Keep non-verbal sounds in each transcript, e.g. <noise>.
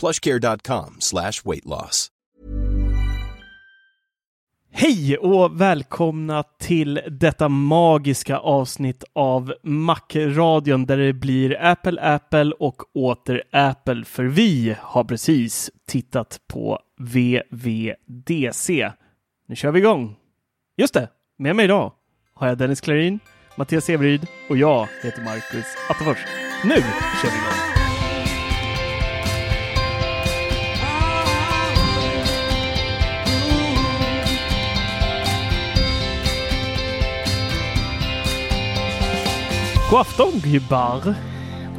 plushcare.com slash weight loss. Hej och välkomna till detta magiska avsnitt av Mac-radion där det blir Apple, Apple och åter Apple för vi har precis tittat på VVDC. Nu kör vi igång! Just det, med mig idag har jag Dennis Klarin, Mattias Everyd och jag heter Marcus Attefors. Nu kör vi igång! God afton gubbar!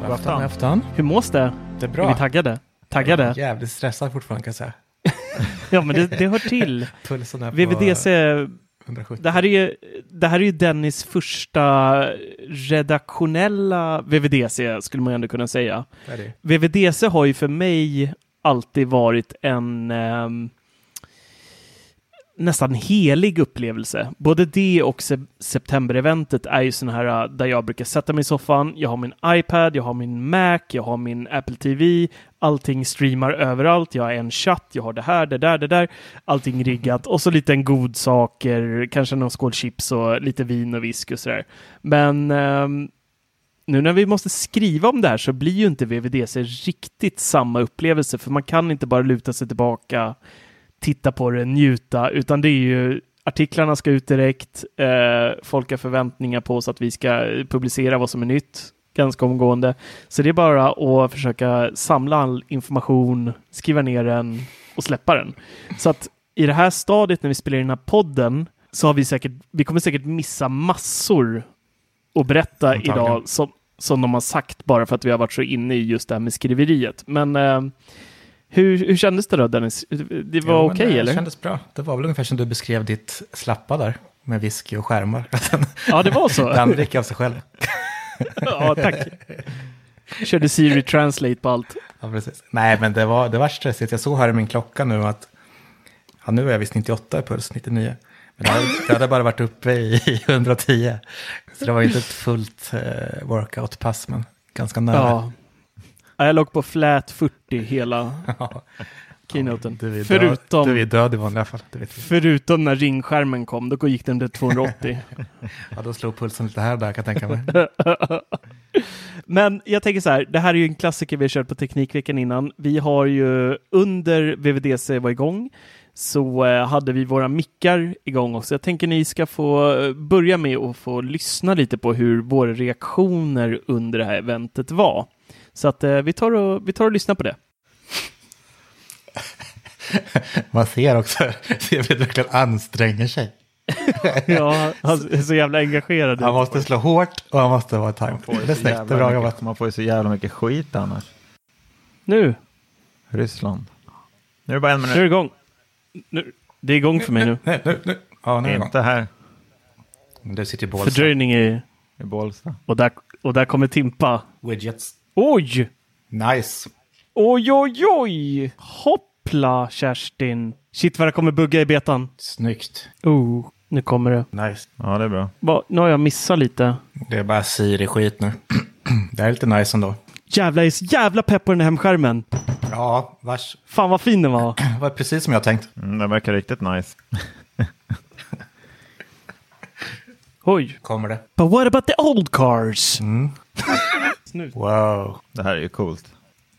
God afton. God afton. Hur mås det? Det är bra. Är vi taggade? Taggade? Jag är jävligt stressad fortfarande kan jag säga. <laughs> ja, men det, det hör till. <laughs> Pulsen är på VVDC, 170. det här, är ju, det här är ju Dennis första redaktionella VVDC, skulle man ändå kunna säga. Det. VVDC har ju för mig alltid varit en ehm, nästan helig upplevelse. Både det och se september-eventet är ju sådana här äh, där jag brukar sätta mig i soffan, jag har min iPad, jag har min Mac, jag har min Apple TV, allting streamar överallt, jag har en chatt, jag har det här, det där, det där, allting riggat och så lite en god saker, kanske någon skål chips och lite vin och whisky och sådär. Men ehm, nu när vi måste skriva om det här så blir ju inte VVDC riktigt samma upplevelse, för man kan inte bara luta sig tillbaka titta på det, njuta, utan det är ju artiklarna ska ut direkt. Eh, folk har förväntningar på oss att vi ska publicera vad som är nytt ganska omgående. Så det är bara att försöka samla all information, skriva ner den och släppa den. Så att i det här stadiet när vi spelar in den här podden så har vi säkert, vi kommer säkert missa massor att berätta Antagligen. idag som, som de har sagt bara för att vi har varit så inne i just det här med skriveriet. Men eh, hur, hur kändes det då Dennis? Det var Jo, okej det eller? kändes bra. Det var väl ungefär som du beskrev ditt slappa där. Med whisky och skärmar. <laughs> Ja, det var så. <laughs> Den dricker av sig själv. <laughs> ja, tack. Körde Siri Translate på allt. Ja, precis. Nej, men det var, det var stressigt. Jag såg här i min klocka nu att ja, nu är jag visst 98 i puls, 99. Men det hade, det hade bara varit uppe i, i 110. Så det var inte ett fullt eh, workout-pass, men ganska nära. Ja. Ja, Jag låg på flat 40 hela keynoten. Du är, död, Förutom, du är död i vanliga fall. Förutom när ringskärmen kom, då gick den till 280. <laughs> Ja, då slog pulsen lite här och där kan jag tänka mig. <laughs> Men jag tänker så här, det här är ju en klassiker vi har kört på Teknikveckan innan. Vi har ju under VVDC var igång så eh, hade vi våra mickar igång också. Jag tänker ni ska få eh, börja med att få lyssna lite på hur våra reaktioner under det här eventet var. Så att eh, vi, tar och, vi tar och lyssnar på det. <laughs> Man ser också, <laughs> David verkligen anstränger sig. <laughs> Ja, han är så jävla engagerad. Han måste slå hårt och han måste vara ju Det är snyggt, det är bra jobbat. Man får ju så jävla mycket skit annars. Nu, Ryssland. Nu är det bara en nu är det minut. igång. Nu, det är igång för mig nu. Nej, nu, nu. Ja, nu är det igång. Inte här Du sitter i Bålsta. Fördröjning är... i Bålsta. Och där, och där kommer Timpa. Widgets. Oj! Nice. Oj, oj, oj! Hopp! Hoppla Kerstin. Shit vad det kommer bugga i betan. Snyggt. Oh, nu kommer det. Nice. Ja, det är bra. Va, nu har jag missat lite. Det är bara Siri-skit nu. <clears throat> det är lite nice ändå. Jävla, jag är så jävla pepp på den här hemskärmen. Ja, vars. Fan vad fin den var. <clears throat> Det var precis som jag tänkt. Mm, den verkar riktigt nice. Oj. Kommer det. But what about the old cars? <laughs> Wow. Det här är ju coolt.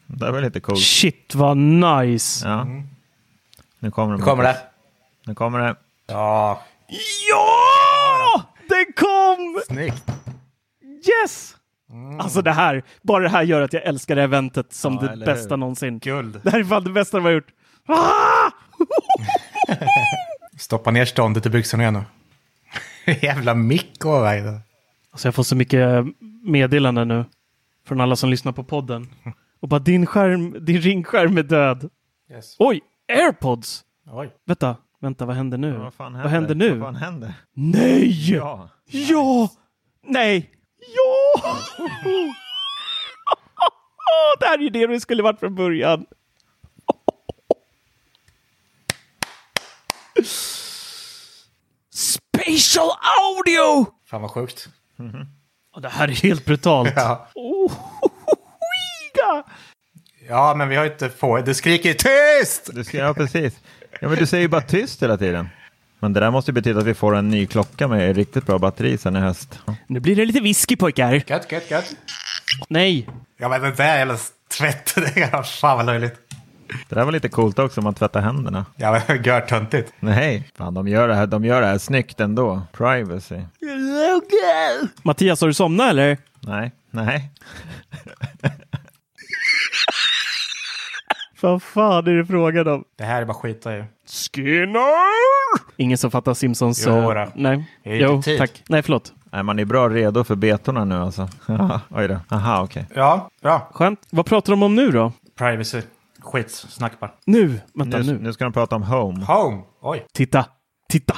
Det här var lite coolt. Shit vad nice. Ja. Nu kommer det. Nu kommer det. Nu kommer det. Ja, Ja! Den kom! snyggt. Yes! Alltså det här, bara det här gör att jag älskar det här eventet som Ja, det bästa hur? någonsin. Guld. Det här är fan det bästa de har gjort. Ah! <laughs> Stoppa ner ståndet i byxorna igen nu. <laughs> Jävla mick och väg. Alltså jag får så mycket meddelanden nu från alla som lyssnar på podden. Och bara din skärm, din ringskärm är död. Yes. Oj, airpods! Oj. Vänta, vänta, vad händer nu? Vad fan händer? vad händer nu? Vad händer? Nej! Ja. Ja! Nej! Ja! <laughs> det här är ju det det skulle varit från början. <laughs> Spatial audio! Fan vad sjukt. Och det här är helt brutalt. <laughs> Ja. Oh, ja, men vi har inte få. Det skriker tyst! Du ska, ja, precis. Ja, men du säger ju bara tyst hela tiden. Men det där måste ju betyda att vi får en ny klocka med riktigt bra batteri sen i höst. Nu blir det lite whisky pojkar. Gött, gött, gött. Nej. Ja, men det där jävla tvätt. Det är <laughs> fan vad löjligt. Det där var lite coolt också, man tvättar händerna. Ja, men <laughs> gör töntigt. Nej, fan de gör det här, de gör det här snyggt ändå. Privacy. Mattias, har du somnat eller? Nej, nej. <laughs> Vad fan är det frågan om? Det här är bara skita i. Skinner! Ingen som fattar Simpsons. Jo, så... då. Nej. Jo, tid. tack. Nej, förlåt. Nej, man är bra redo för betorna nu alltså. <laughs> Oj då. Aha, okej. Ja, bra. Skönt. Vad pratar de om nu då? Privacy. Skit, snack bara. Nu! Vänta Nu, nu. nu ska de prata om Home. Home. Oj. Titta! Titta!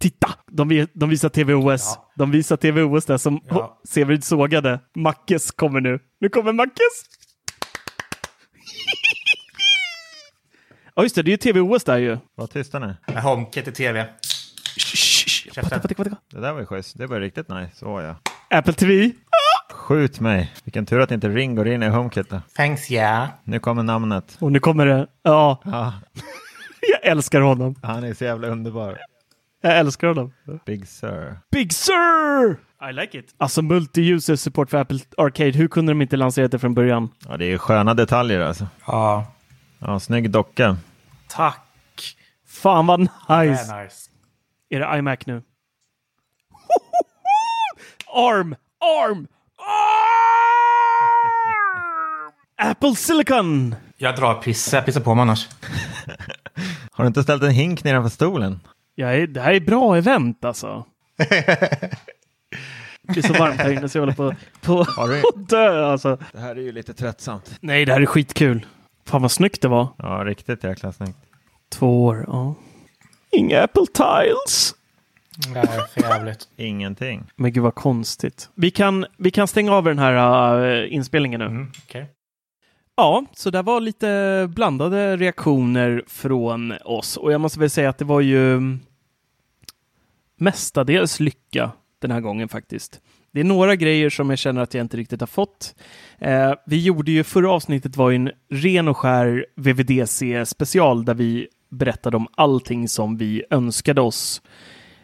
Titta! De, de visar TVOS. Ja. De visar TVOS där som Ja. ja. Severid sågade. Mackes kommer nu. Nu kommer Mackes! Ja just det, det är ju TVOS där ju. Var tysta nu. Med HomeKit i tv. Vänta, vänta, vänta. Det där var ju schysst. Det var riktigt nice. Så ja. Apple TV. Skjut mig. Vilken tur att inte Ring går in i HomeKit då. Thanks, yeah. Nu kommer namnet. Och nu kommer det. Ja, Ja, <laughs> jag älskar honom. han är så jävla underbar. Jag älskar honom. Big Sir. Big Sir! I like it. Alltså multi-user support för Apple Arcade. Hur kunde de inte lansera det från början? Ja, det är ju sköna detaljer alltså. Ja, Ja, snygg docka. tack. Fan vad nice. är nice. Är det iMac nu? <laughs> Arm! Arm! Arm! Apple Silicon! Jag drar pissa. Jag pissar på mig annars. <laughs> Har du inte ställt en hink nedanför stolen? Ja, det här är bra event alltså. <laughs> Det är så varmt här inne så jag håller på, att dö alltså. Det här är ju lite tröttsamt. Nej, det här är skitkul. Fan vad snyggt det var. Ja, riktigt jäkla snyggt. Två år, ja. Inga Apple Tiles. Det är för jävligt. Ingenting. Men gud vad konstigt. Vi kan, vi kan stänga av den här äh, inspelningen nu. Mm, okej. Ja, så det var lite blandade reaktioner från oss och jag måste väl säga att det var ju mestadels lycka den här gången faktiskt. Det är några grejer som jag känner att jag inte riktigt har fått. Eh, vi gjorde ju, förra avsnittet var ju en ren och skär VVDC special där vi berättade om allting som vi önskade oss.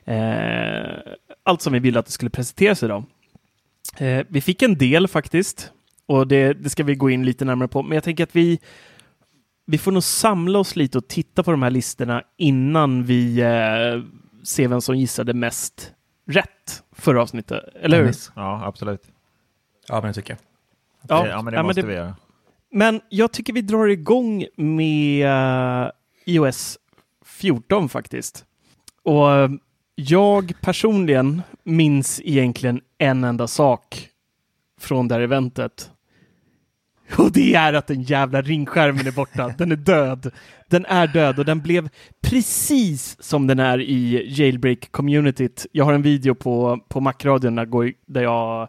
Eh, allt som vi ville att det skulle presenteras idag. Eh, vi fick en del faktiskt. Och det, det ska vi gå in lite närmare på. Men jag tänker att vi, vi får nog samla oss lite och titta på de här listorna innan vi eh, ser vem som gissade mest rätt förra avsnittet. Eller hur? Ja, absolut. Ja, men det tycker jag. Ja, ja men det måste vi göra. Men jag tycker vi drar igång med iOS 14 faktiskt. Och jag personligen minns egentligen en enda sak från det här eventet. Och det är att den jävla ringskärmen är borta. Den är död. Den är död och den blev precis som den är i jailbreak-communityt. Jag har en video på, på Macradion där, där jag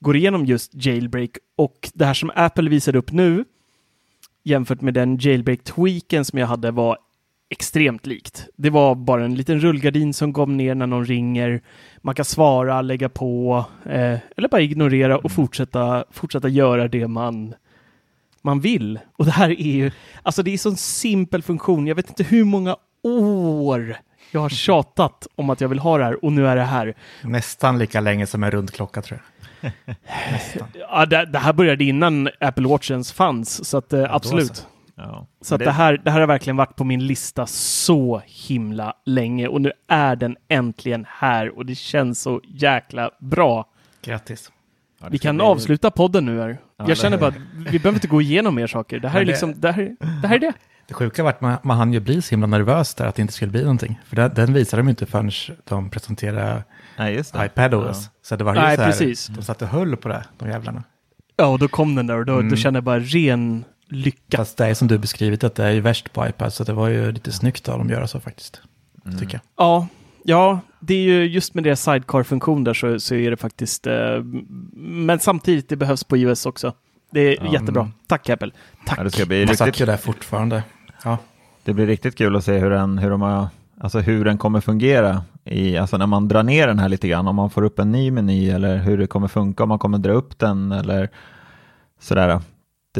går igenom just jailbreak och det här som Apple visade upp nu jämfört med den jailbreak-tweaken som jag hade var extremt likt. Det var bara en liten rullgardin som kom ner när någon ringer. Man kan svara, lägga på eh, eller bara ignorera och fortsätta, fortsätta göra det man, man vill. Och det här är ju, alltså det är så en simpel funktion. Jag vet inte hur många år jag har tjatat om att jag vill ha det här och nu är det här. Nästan lika länge som en rund klocka tror jag. <laughs> Ja, det, det här började innan Apple Watch ens fanns, så att, eh, absolut. Så. Ja. Så att det, här, det här har verkligen varit på min lista så himla länge och nu är den äntligen här och det känns så jäkla bra. Grattis. Ja, det Vi kan bli- avsluta podden nu här. Ja, Jag känner det- bara att vi behöver inte gå igenom mer saker. Det här är det- liksom, det här, det här är det. Det sjuka var att man, man hann ju bli så himla nervös där att det inte skulle bli någonting. För den, den visade de inte förrän de presenterade Nej, just det. iPadOS. Så det var ju Nej, så här, precis. de satt och höll på det, de jävlarna. Ja, och då kom den där och då, Mm. då kände jag bara ren lycka. Fast det är som du beskrivit att det är ju värst på iPad, så det var ju lite snyggt av dem att göra så faktiskt. Mm. Tycker jag. Ja, ja, det är ju just med deras sidecar-funktion där så, så är det faktiskt, eh, men samtidigt det behövs på iOS också. Det är Ja. jättebra. Tack Apple. Tack. Ja, det, ska bli riktigt, ju där fortfarande. Ja, det blir riktigt kul att se hur den, hur de har, alltså hur den kommer fungera i, alltså när man drar ner den här lite grann, om man får upp en ny meny eller hur det kommer funka, om man kommer dra upp den eller sådär.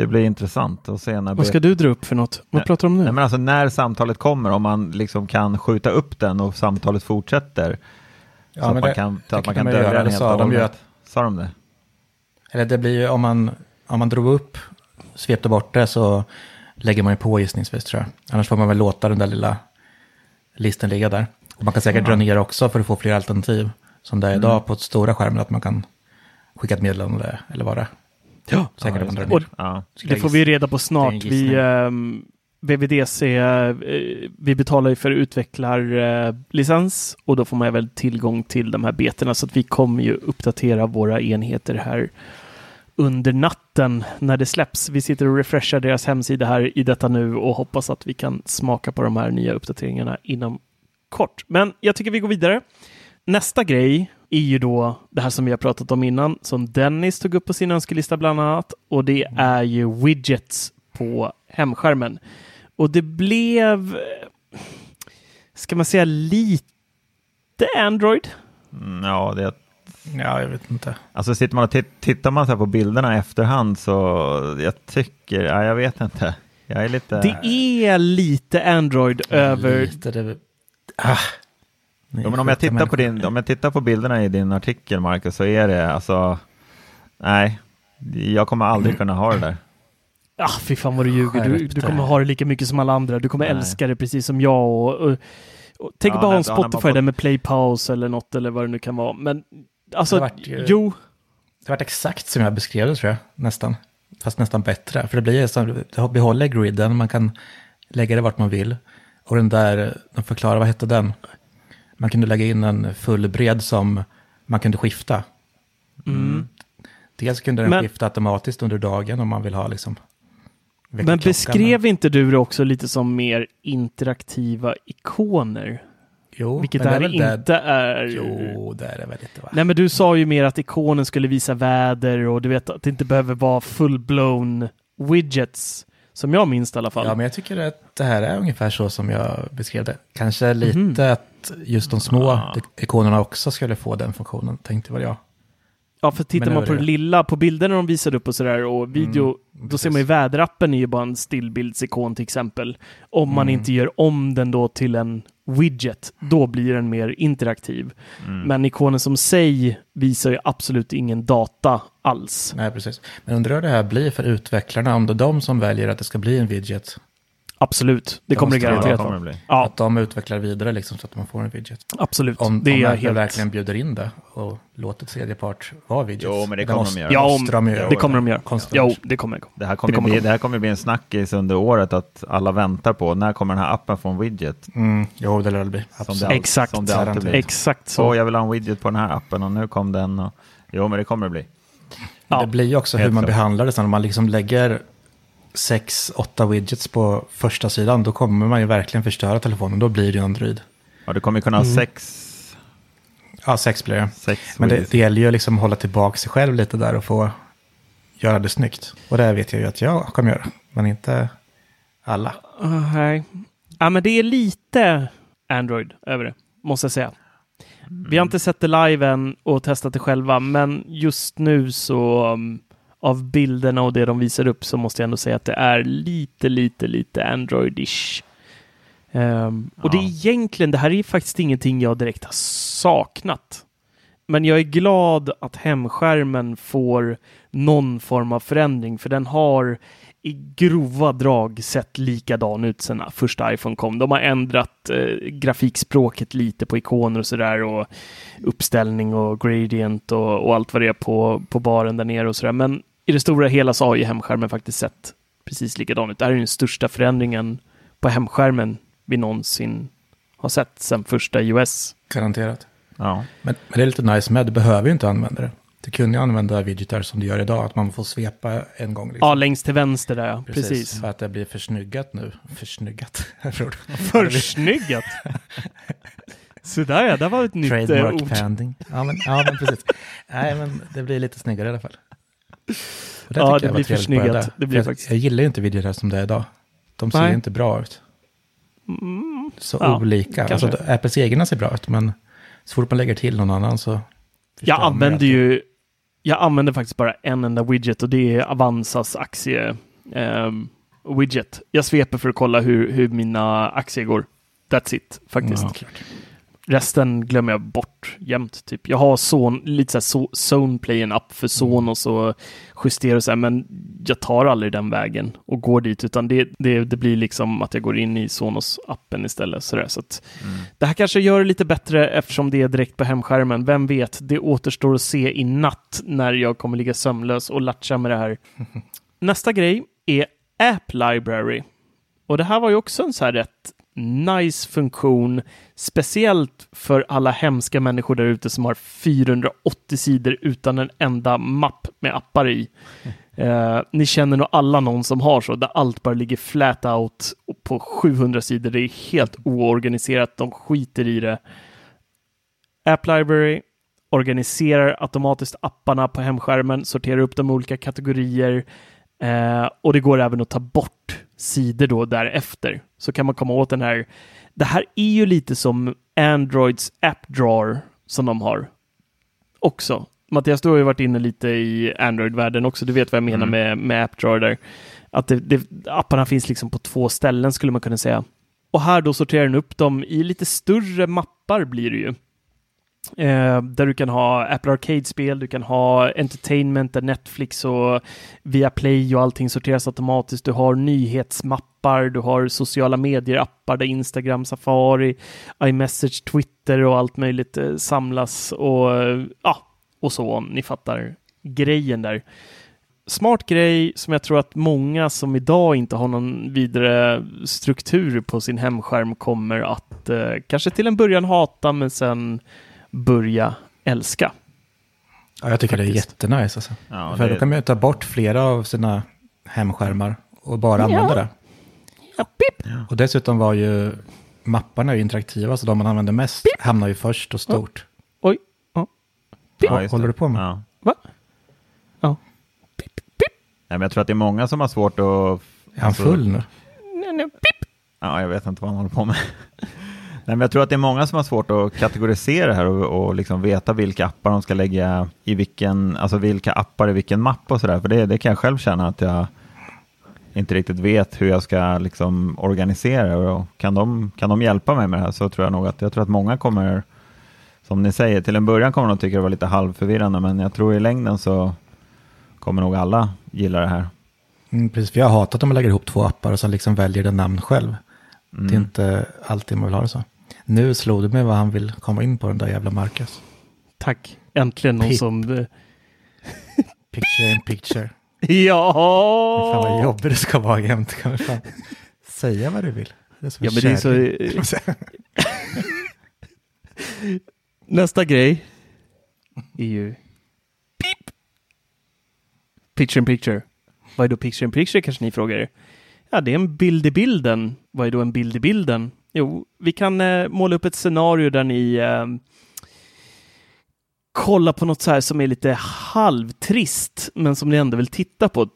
Det blir intressant att se när Vad ska du dra upp för något? Vad Nej, pratar du om nu? Nej, men alltså när samtalet kommer, om man liksom kan skjuta upp den och samtalet fortsätter. Ja, så att men man det- kan, så det att man kan de dölja göra. den Det helt sa och de ju hållet. Sa de det? eller det blir ju om man, om man drog upp, svepte bort det så lägger man ju på gissningsvis tror jag. Annars får man väl låta den där lilla listen ligga där. Och man kan säkert dra ner också för att få fler alternativ. Som det är idag på stora skärmen, att man kan skicka ett meddelande eller vad det är. Ja, Säkert ner. Och Ja. Det får vi reda på snart. Vi, ehm, VVDC, eh, vi betalar ju för utvecklarlicens och då får man väl tillgång till de här betorna så att vi kommer ju uppdatera våra enheter här under natten när det släpps. Vi sitter och refreshar deras hemsida här i detta nu och hoppas att vi kan smaka på de här nya uppdateringarna inom kort. Men jag tycker vi går vidare. Nästa grej är ju då det här som vi har pratat om innan, som Dennis tog upp på sin önskelista bland annat, och det är ju widgets på hemskärmen. Och det blev, ska man säga lite Android? Mm, ja, det, Ja, jag vet inte. alltså sitter man och tit- tittar man så här på bilderna i efterhand så jag tycker, ja, jag vet inte. Jag är lite... Det är lite Android över... Lite, det, ah, Ja, men om jag, tittar på din, om jag tittar på bilderna i din artikel, Marcus, så är det alltså... Nej, jag kommer aldrig kunna ha det där. Ah, fy fan vad du ljuger. Du, du kommer ha det lika mycket som alla andra. Du kommer Nej. älska det precis som jag. Och, och, och, tänk Ja, bara nej, om då hade man Spotify fått- där med play pause eller något eller vad det nu kan vara. Men alltså, Det vart ju- jo, Det har varit exakt som jag beskrev det tror jag, nästan. Fast nästan bättre. För det blir som, det behåller griden, man kan lägga det vart man vill. Och den där, de förklarar, vad hette den? Man kunde lägga in en fullbred som man kunde skifta. mm. Dels kunde den Men- skifta automatiskt under dagen om man vill ha liksom... men beskrev inte du det också lite som mer interaktiva ikoner? Jo, Vilket men det här inte är. Jo, det är det väl lite va? Nej, men du sa ju mer att ikonen skulle visa väder och du vet att det inte behöver vara full-blown widgets. Som jag minns i alla fall. Ja, men jag tycker att det här är ungefär så som jag beskrev det. Kanske lite Mhm. att just de små Ah. ikonerna också skulle få den funktionen, tänkte väl jag. Ja, för tittar man på det lilla, på bilderna de visade upp och sådär och video, Mm, då precis. ser man ju väderappen är ju bara en stillbildsikon till exempel. Om man Mm. inte gör om den då till en widget, då blir den mer interaktiv. Mm. Men ikonen som sig visar ju absolut ingen data alls. Nej, precis. Men undrar hur det här blir för utvecklarna, om det är de som väljer att det ska bli en widget. Absolut, det kommer det garanterat vara. bli. Ja, Att de utvecklar vidare liksom så att man får en widget. absolut. Om, det om är helt... verkligen bjuder in det och låter tredje part vara widgets. Jo, men det kommer måste, de göra. Ja, de göra. det kommer de göra. Konstigt. Jo, det kommer det. Här kommer, Det kommer bli, de. det här kommer bli en snackis under året att alla väntar på. När kommer den här appen få en widget? Mm, jo, det lär det bli. Som det, Exakt. Som det alltid blir. Exakt Så så. jag vill ha en widget på den här appen och nu kom den. Och, jo, men det kommer det bli. Ja. Det blir ju också hur Helt man klart. behandlar det sen. Om man liksom lägger sex, åtta widgets på första sidan, då kommer man ju verkligen förstöra telefonen. Då blir det ju Android. Ja, du kommer kunna ha Mm. sex, Ja, sex blir det. sex Men det, det gäller ju liksom att hålla tillbaka sig själv lite där och få göra det snyggt. Och det vet jag ju att jag kommer göra, men inte alla. Uh, nej. Ja, men det är lite Android över det, måste jag säga. Vi har inte sett det live än och testat det själva, men just nu så um, av bilderna och det de visar upp så måste jag ändå säga att det är lite, lite, lite Android-ish. Um, och det är egentligen, det här är faktiskt ingenting jag direkt har saknat. Men jag är glad att hemskärmen får någon form av förändring, för den har i grova drag sett likadan ut sedan första iPhone kom. De har ändrat eh, grafikspråket lite på ikoner och sådär och uppställning och gradient och, och, allt vad det är på, på baren där nere och sådär. Men i det stora hela så har ju hemskärmen faktiskt sett precis likadan ut. Det här är den största förändringen på hemskärmen vi någonsin har sett sedan första iOS. Garanterat. Ja. Men, men det är lite nice med, du behöver ju inte använda det. Du kunde ju använda widgetar som du gör idag, att man får svepa en gång. Liksom. Ja, längst till vänster där, ja. Precis. Precis. För att det blir försnyggat nu. Försnyggat. <laughs> Försnyggat? <laughs> Sådär ja, det var ett nytt eh, Trademark ord. panding. Ja men, ja, men precis. Nej, men det blir lite snyggare i alla fall. Och Ja, det jag blir försnyggat. Det blir För faktiskt- Jag gillar ju inte widgetar som det är idag. De ser ju inte bra ut. Mm, Så Ja, olika. kanske. Alltså, Apples egna ser bra ut, men så fort man lägger till någon annan så... Jag använder ju, jag använder faktiskt bara en enda widget och det är Avanzas aktie ehm, widget. Jag sveper för att kolla hur, hur mina aktier går. That's it, faktiskt. Ja. Resten glömmer jag bort jämt. Typ. Jag har son, lite så här so, Zoneplay, en app för Sonos och justerar och så här, men jag tar aldrig den vägen och går dit, utan det, det, det blir liksom att jag går in i Sonos-appen istället. Så, där. så att, Det här kanske gör det lite bättre eftersom det är direkt på hemskärmen. Vem vet, det återstår att se i natt när jag kommer ligga sömnlös och latcha med det här. <laughs> Nästa grej är App Library. Och det här var ju också en så här rätt nice funktion, speciellt för alla hemska människor där ute som har 480 sidor utan en enda mapp med appar i. Eh, ni känner nog alla någon som har så, där allt bara ligger flat out på 700 sidor. Det är helt oorganiserat, de skiter i det. App Library organiserar automatiskt apparna på hemskärmen, sorterar upp dem i olika kategorier eh, och det går även att ta bort sidor då därefter. Så kan man komma åt den här. Det här är ju lite som Androids App Drawer som de har också. Mattias, du har ju varit inne lite i Android-världen också. Du vet vad jag menar med, med App Drawer där. Att det, det, apparna finns liksom på två ställen skulle man kunna säga. Och här då sorterar den upp dem i lite större mappar blir det ju. Eh, där du kan ha Apple Arcade-spel, du kan ha Entertainment där Netflix och Viaplay och allting sorteras automatiskt. Du har nyhetsmappar, du har sociala medier-appar där Instagram, Safari, iMessage, Twitter och allt möjligt eh, samlas och eh, ja, och så. Ni fattar grejen där. Smart grej som jag tror att många som idag inte har någon vidare struktur på sin hemskärm kommer att eh, kanske till en början hata men sen börja älska. Ja, jag tycker det är Faktiskt. jättenice. Alltså. Ja, För det- då kan man ju ta bort flera av sina hemskärmar och bara använda det. Ja, pip. Och dessutom var ju mapparna ju interaktiva, så de man använder mest hamnar ju först och stort. Oj. Ja. Pip. Ja, håller du på med? Ja. Va? Ja. Pip, pip. Nej, men jag tror att det är många som har svårt att... Är han alltså- full nu? Nej, nej, pip. Ja, jag vet inte vad han håller på med. <laughs> Men jag tror att det är många som har svårt att kategorisera det här och, och liksom veta vilka appar de ska lägga i vilken, alltså vilka appar i vilken mapp och sådär. För det, det kan jag själv känna att jag inte riktigt vet hur jag ska liksom organisera det. och kan de, kan de hjälpa mig med det här så tror jag nog att, jag tror att många kommer, som ni säger, till en början kommer de tycka det var lite halvförvirrande, men jag tror i längden så kommer nog alla gilla det här. Mm, precis, för jag har hatat om man lägger ihop två appar och sen liksom väljer den namn själv. Mm. Det är inte alltid man vill ha det så. Nu slog det mig vad han vill komma in på den där jävla Marcus. Tack. Äntligen någon Pip. som... eh, <laughs> Picture in picture. <laughs> Ja! Fan vad jobbigt det ska vara jämt. Kan vi fan säga vad du vill. Det är som Ja, en men det är så... <laughs> Nästa grej är ju pip. Picture in picture. Vad är då picture in picture kanske ni frågar er? Ja, det är en bild i bilden. Vad är då en bild i bilden? Jo, vi kan eh, måla upp ett scenario där ni eh, kollar på något så här som är lite halvtrist, men som ni ändå vill titta på,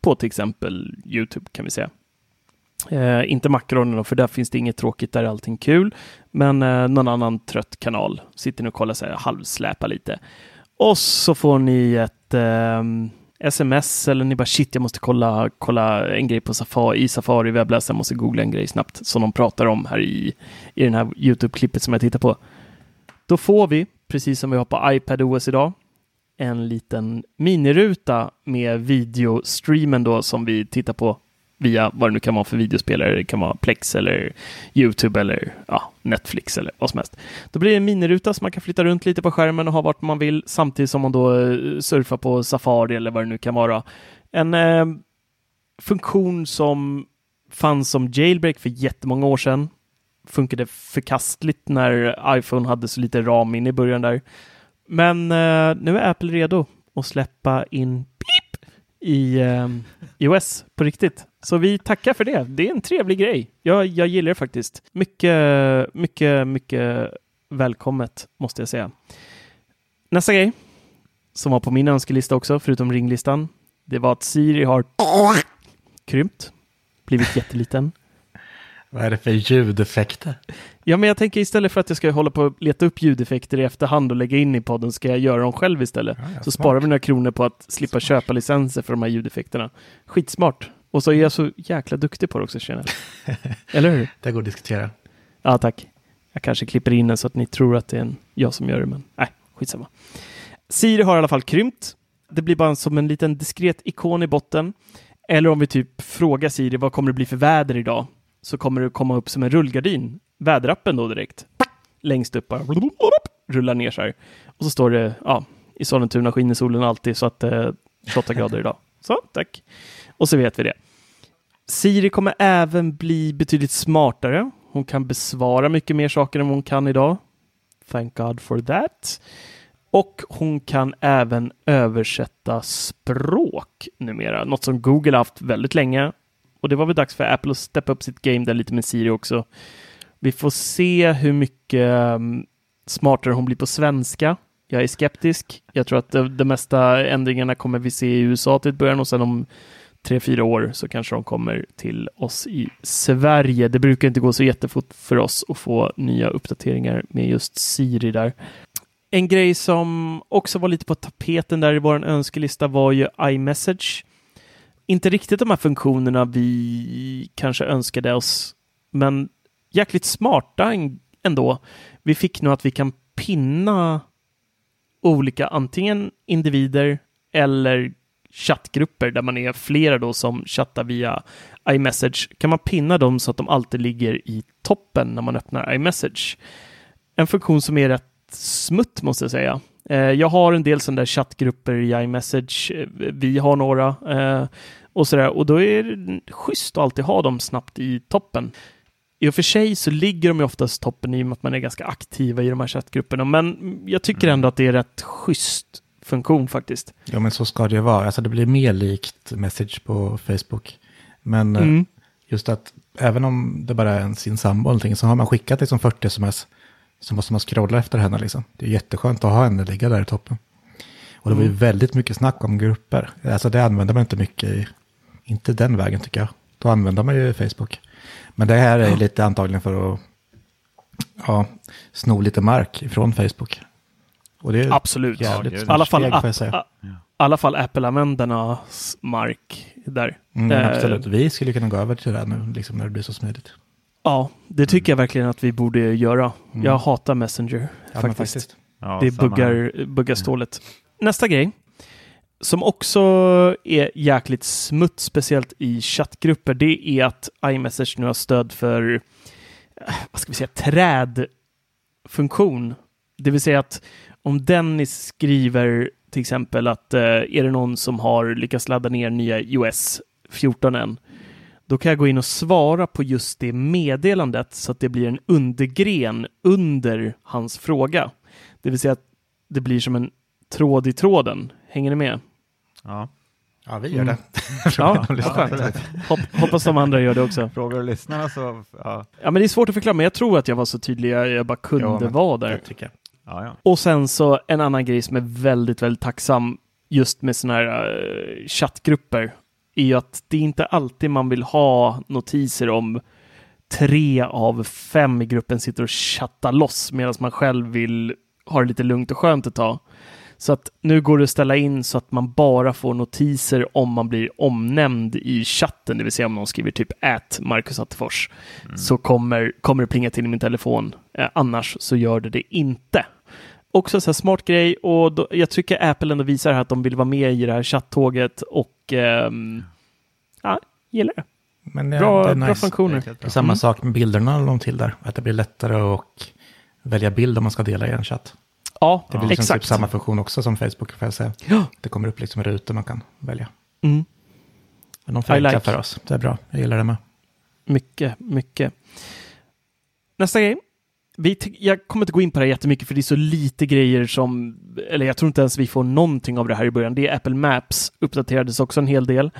på till exempel YouTube kan vi säga. Eh, inte Macronen för där finns det inget tråkigt, där är allting kul. Men eh, någon annan trött kanal. Sitter ni och kollar så här, halvsläpa lite. Och så får ni ett eh, sms eller ni bara shit, jag måste kolla, kolla en grej på Safari, i Safari webbläsaren, måste googla en grej snabbt som de pratar om här i, i den här YouTube-klippet som jag tittar på. Då får vi, precis som vi har på iPad OS idag, en liten miniruta med videostreamen då som vi tittar på via vad det nu kan vara för videospelare. Det kan vara Plex eller YouTube eller ja, Netflix eller vad som helst. Då blir det en miniruta som man kan flytta runt lite på skärmen och ha vart man vill samtidigt som man då eh, surfar på Safari eller vad det nu kan vara. En eh, funktion som fanns som jailbreak för jättemånga år sedan. Funkade förkastligt när iPhone hade så lite ram in i början där. Men eh, nu är Apple redo att släppa in pip i eh, iOS på riktigt. Så vi tackar för det. Det är en trevlig grej. Jag, jag gillar det faktiskt. Mycket, mycket, mycket välkommet måste jag säga. Nästa grej som var på min önskelista också, förutom ringlistan, det var att Siri har krympt, blivit jätteliten. <laughs> Vad är det för ljudeffekter? Ja, men jag tänker istället för att jag ska hålla på och leta upp ljudeffekter i efterhand och lägga in i podden ska jag göra dem själv istället. Ja, ja, så smart. sparar vi några kronor på att slippa Smart. köpa licenser för de här ljudeffekterna. Skitsmart. Och så är jag så jäkla duktig på det också känner jag. <laughs> Eller hur? Det går att diskutera. Ja, tack. Jag kanske klipper in den så att ni tror att det är en, jag som gör det, men nej, skitsamma. Siri har i alla fall krympt. Det blir bara som en liten diskret ikon i botten. Eller om vi typ frågar Siri, vad kommer det bli för väder idag? Så kommer det komma upp som en rullgardin. Väderappen då direkt. Längst upp bara. Rullar ner så här. Och så står det, ja, i Sollentuna skiner solen alltid så att eh, 28 grader idag. Så, tack. Och så vet vi det. Siri kommer även bli betydligt smartare. Hon kan besvara mycket mer saker än vad hon kan idag. Thank God for that. Och hon kan även översätta språk numera, något som Google haft väldigt länge. Och det var väl dags för Apple att steppa upp sitt game där lite med Siri också. Vi får se hur mycket um, smartare hon blir på svenska. Jag är skeptisk. Jag tror att de, de mesta ändringarna kommer vi se i USA till ett början och sen om tre, fyra år så kanske de kommer till oss i Sverige. Det brukar inte gå så jättefort för oss att få nya uppdateringar med just Siri där. En grej som också var lite på tapeten där i vår önskelista var ju iMessage. Inte riktigt de här funktionerna vi kanske önskade oss, men jäkligt smarta ändå. Vi fick nu att vi kan pinna olika antingen individer eller chattgrupper där man är flera då som chattar via iMessage. Kan man pinna dem så att de alltid ligger i toppen när man öppnar iMessage. En funktion som är rätt smutt måste jag säga. Eh, jag har en del sådana där chattgrupper i iMessage. Vi har några eh, och sådär och då är det schysst att alltid ha dem snabbt i toppen. I och för sig så ligger de ju oftast toppen i och med att man är ganska aktiva i de här chattgrupperna, men jag tycker ändå att det är rätt schysst funktion faktiskt. Ja, men så ska det ju vara. Alltså det blir mer likt message på Facebook. Men eh, Mm. just att även om det bara är en, sin sambo eller någonting så har man skickat liksom 40 sms så måste man scrolla efter henne liksom. Det är jätteskönt att ha henne ligga där i toppen. Och det var ju Mm. väldigt mycket snack om grupper. Alltså det använder man inte mycket i, inte den vägen tycker jag. Då använder man ju Facebook. Men det här är lite antagligen för att ja, sno lite mark ifrån Facebook. Och det är Absolut. jävligt Ja, I alla fall, steg, får jag app, säga. a- alla fall Apple-användarnas mark där. Mm, Eh, absolut, vi skulle kunna gå över till det här nu, liksom när det blir så smidigt. Ja, det tycker jag verkligen att vi borde göra. Mm. Jag hatar Messenger Ja, men faktiskt. Ja, Det buggar, buggar stålet. Nästa grej, som också är jäkligt smutt, speciellt i chattgrupper, det är att iMessage nu har stöd för, eh, vad ska vi säga, trädfunktion. Det vill säga att om Dennis skriver till exempel att eh, är det någon som har lyckats ladda ner nya iOS 14 än, då kan jag gå in och svara på just det meddelandet så att det blir en undergren under hans fråga. Det vill säga att det blir som en tråd i tråden. Hänger ni med? Ja. Ja, vi gör Mm. det. <laughs> Ja, De lyssnar. skönt. Hopp, hoppas de andra gör det också. Frågar lyssnarna så, ja. Ja, men det är svårt att förklara, men jag tror att jag var så tydlig jag, jag bara kunde Ja, vara där. Det tycker jag. Ja, ja. Och sen så en annan grej som är väldigt, väldigt tacksam just med sådana här uh, chattgrupper är ju att det är inte alltid man vill ha notiser om tre av fem i gruppen sitter och chattar loss medan man själv vill ha det lite lugnt och skönt ett tag. Så att nu går det att ställa in så att man bara får notiser om man blir omnämnd i chatten, det vill säga om någon skriver typ ät Marcus Attefors, så kommer, kommer det plinga till i min telefon. Eh, annars så gör det det inte. Också så här smart grej och då, jag tycker Apple ändå visar här att de vill vara med i det här chattåget och ehm, ja, gillar det. Men ja, Bra, det är bra nice. funktioner. Det är samma Mm. sak med bilderna de till där. Att det blir lättare att välja bild om man ska dela i en chatt. Ja, Det blir liksom exakt. typ samma funktion också som Facebook får jag säga. Ja. Det kommer upp liksom rutor man kan välja. Mm. Men de förenklar like. för oss. Det är bra. Jag gillar det med. Mycket, mycket. Nästa grej. Vi jag kommer inte gå in på det här jättemycket för det är så lite grejer som, eller jag tror inte ens vi får någonting av det här i början. Det är Apple Maps, uppdaterades också en hel del.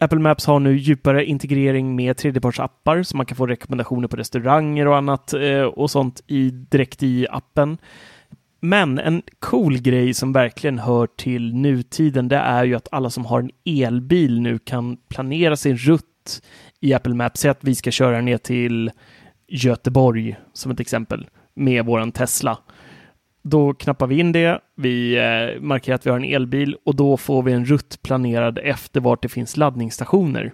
Apple Maps har nu djupare integrering med tredjepartsappar så man kan få rekommendationer på restauranger och annat eh, och sånt i, direkt i appen. Men en cool grej som verkligen hör till nutiden, det är ju att alla som har en elbil nu kan planera sin rutt i Apple Maps. Säg att vi ska köra ner till Göteborg som ett exempel med våran Tesla. Då knappar vi in det, vi eh, markerar att vi har en elbil och då får vi en rutt planerad efter vart det finns laddningsstationer.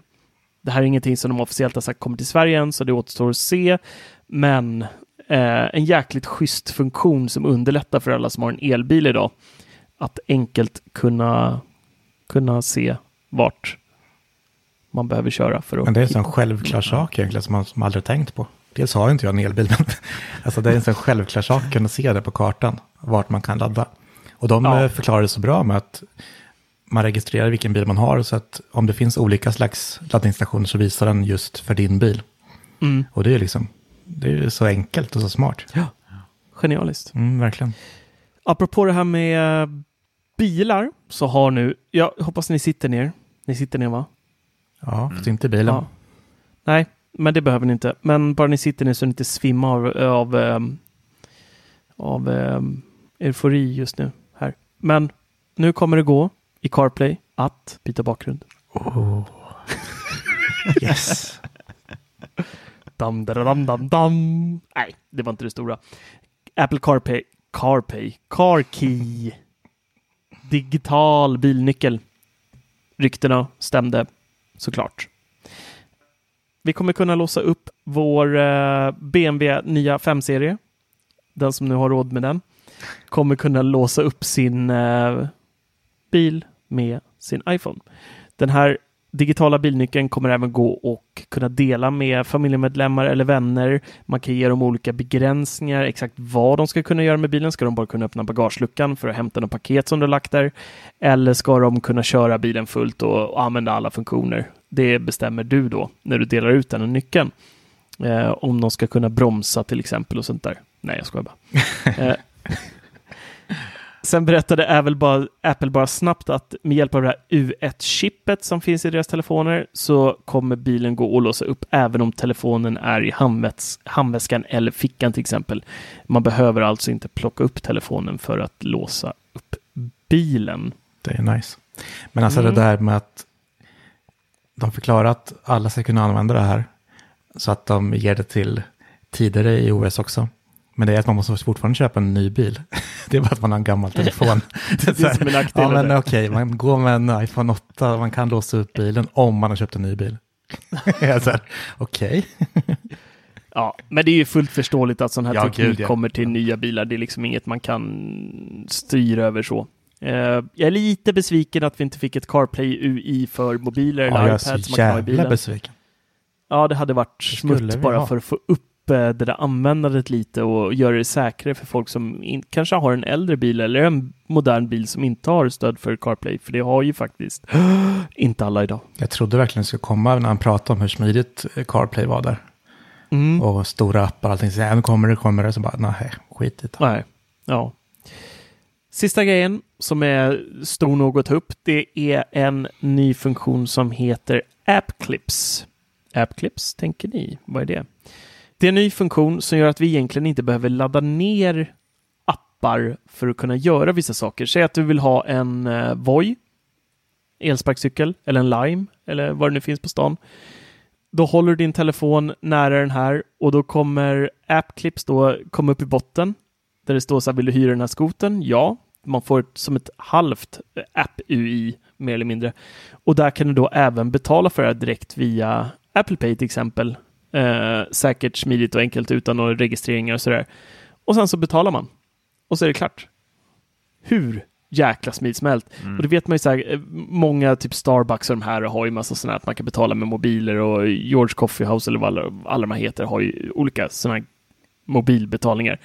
Det här är ingenting som de officiellt har sagt kommer till Sverige än, så det återstår att se. Men eh, en jäkligt schysst funktion som underlättar för alla som har en elbil idag. Att enkelt kunna, kunna se vart man behöver köra för att... Men det är en sån självklar sak egentligen som man som aldrig tänkt på. Dels har inte jag en elbil, <laughs> men alltså det är en sån självklar sak att kunna se det på kartan, vart man kan ladda. Och de Ja. ja. förklarar det så bra med att man registrerar vilken bil man har, så att om det finns olika slags laddningsstationer så visar den just för din bil. Mm. Och det är ju liksom, det är så enkelt och så smart. Ja, genialiskt. Mm, verkligen. Apropå det här med bilar så har nu, jag hoppas ni sitter ner. Ni sitter ner va? Ja, fast inte i bilen. Ja. Nej, men det behöver ni inte. Men bara ni sitter ner så ni inte svimmar av, av, ehm, av ehm, eufori just nu här. Men nu kommer det gå i CarPlay att byta bakgrund. Oh. <laughs> Yes. Dam, dam, dam, dam, dam. Nej, det var inte det stora. Apple CarPlay, CarPlay, CarKey. Digital bilnyckel. Ryktena stämde såklart. Vi kommer kunna låsa upp vår eh, BMW nya 5-serie. Den som nu har råd med den. Kommer kunna låsa upp sin eh, bil med sin iPhone. Den här digitala bilnyckeln kommer även gå och kunna dela med familjemedlemmar eller vänner. Man kan ge dem olika begränsningar, exakt vad de ska kunna göra med bilen. Ska de bara kunna öppna bagageluckan för att hämta något paket som du lagt där? Eller ska de kunna köra bilen fullt och använda alla funktioner? Det bestämmer du då när du delar ut den här nyckeln. Eh, om de ska kunna bromsa till exempel och sånt där. Nej, jag skojar bara. <laughs> eh, Sen berättade Apple bara, Apple bara snabbt att med hjälp av det här U1-chippet som finns i deras telefoner så kommer bilen gå att låsa upp även om telefonen är i handväs handväskan eller fickan till exempel. Man behöver alltså inte plocka upp telefonen för att låsa upp bilen. Det är nice. Men alltså Mm. det där med att de förklarar att alla ska kunna använda det här. Så att de ger det till tidigare i OS också. Men det är att man måste fortfarande köpa en ny bil. <laughs> Det är bara att man har en gammal telefon. <laughs> Det är som en ja, men okej, man går med en iPhone 8 och man kan låsa upp bilen om man har köpt en ny bil. <laughs> Okej. Ja, men det är ju fullt förståeligt att sån här Ja, teknik gud, ja. kommer till nya bilar. Det är liksom inget man kan styra över så. Eh, jag är lite besviken att vi inte fick ett CarPlay UI för mobiler Ja, eller jag är så jävla besviken. Ja, det hade varit smutt bara för att få upp eh, det där användandet lite och göra det säkrare för folk som in, kanske har en äldre bil eller en modern bil som inte har stöd för CarPlay. För det har ju faktiskt <gasps> inte alla idag. Jag trodde verkligen det skulle komma när han pratade om hur smidigt CarPlay var där. Mm. Och stora appar och allting. Så ja, nu kommer det, kommer det. Så bara, nej, skit i det. Nej, ja. Sista grejen som är stor nog att ta upp, det är en ny funktion som heter AppClips. AppClips, tänker ni? Vad är det? Det är en ny funktion som gör att vi egentligen inte behöver ladda ner appar för att kunna göra vissa saker. Säg att du vill ha en eh, Voi, elsparkcykel eller en Lime eller vad det nu finns på stan. Då håller du din telefon nära den här och då kommer AppClips då komma upp i botten där det står så här, vill du hyra den här skoten? Ja, man får ett, som ett halvt app-UI mer eller mindre. Och där kan du då även betala för det direkt via Apple Pay till exempel. Eh, säkert, smidigt och enkelt utan några registreringar och sådär. Och sen så betalar man. Och så är det klart. Hur jäkla smidsmält. Mm. Och det vet man ju så här, eh, många typ Starbucks och de här har ju massa sådana att man kan betala med mobiler och George Coffee House eller vad alla, alla de här heter har ju olika sådana här mobilbetalningar.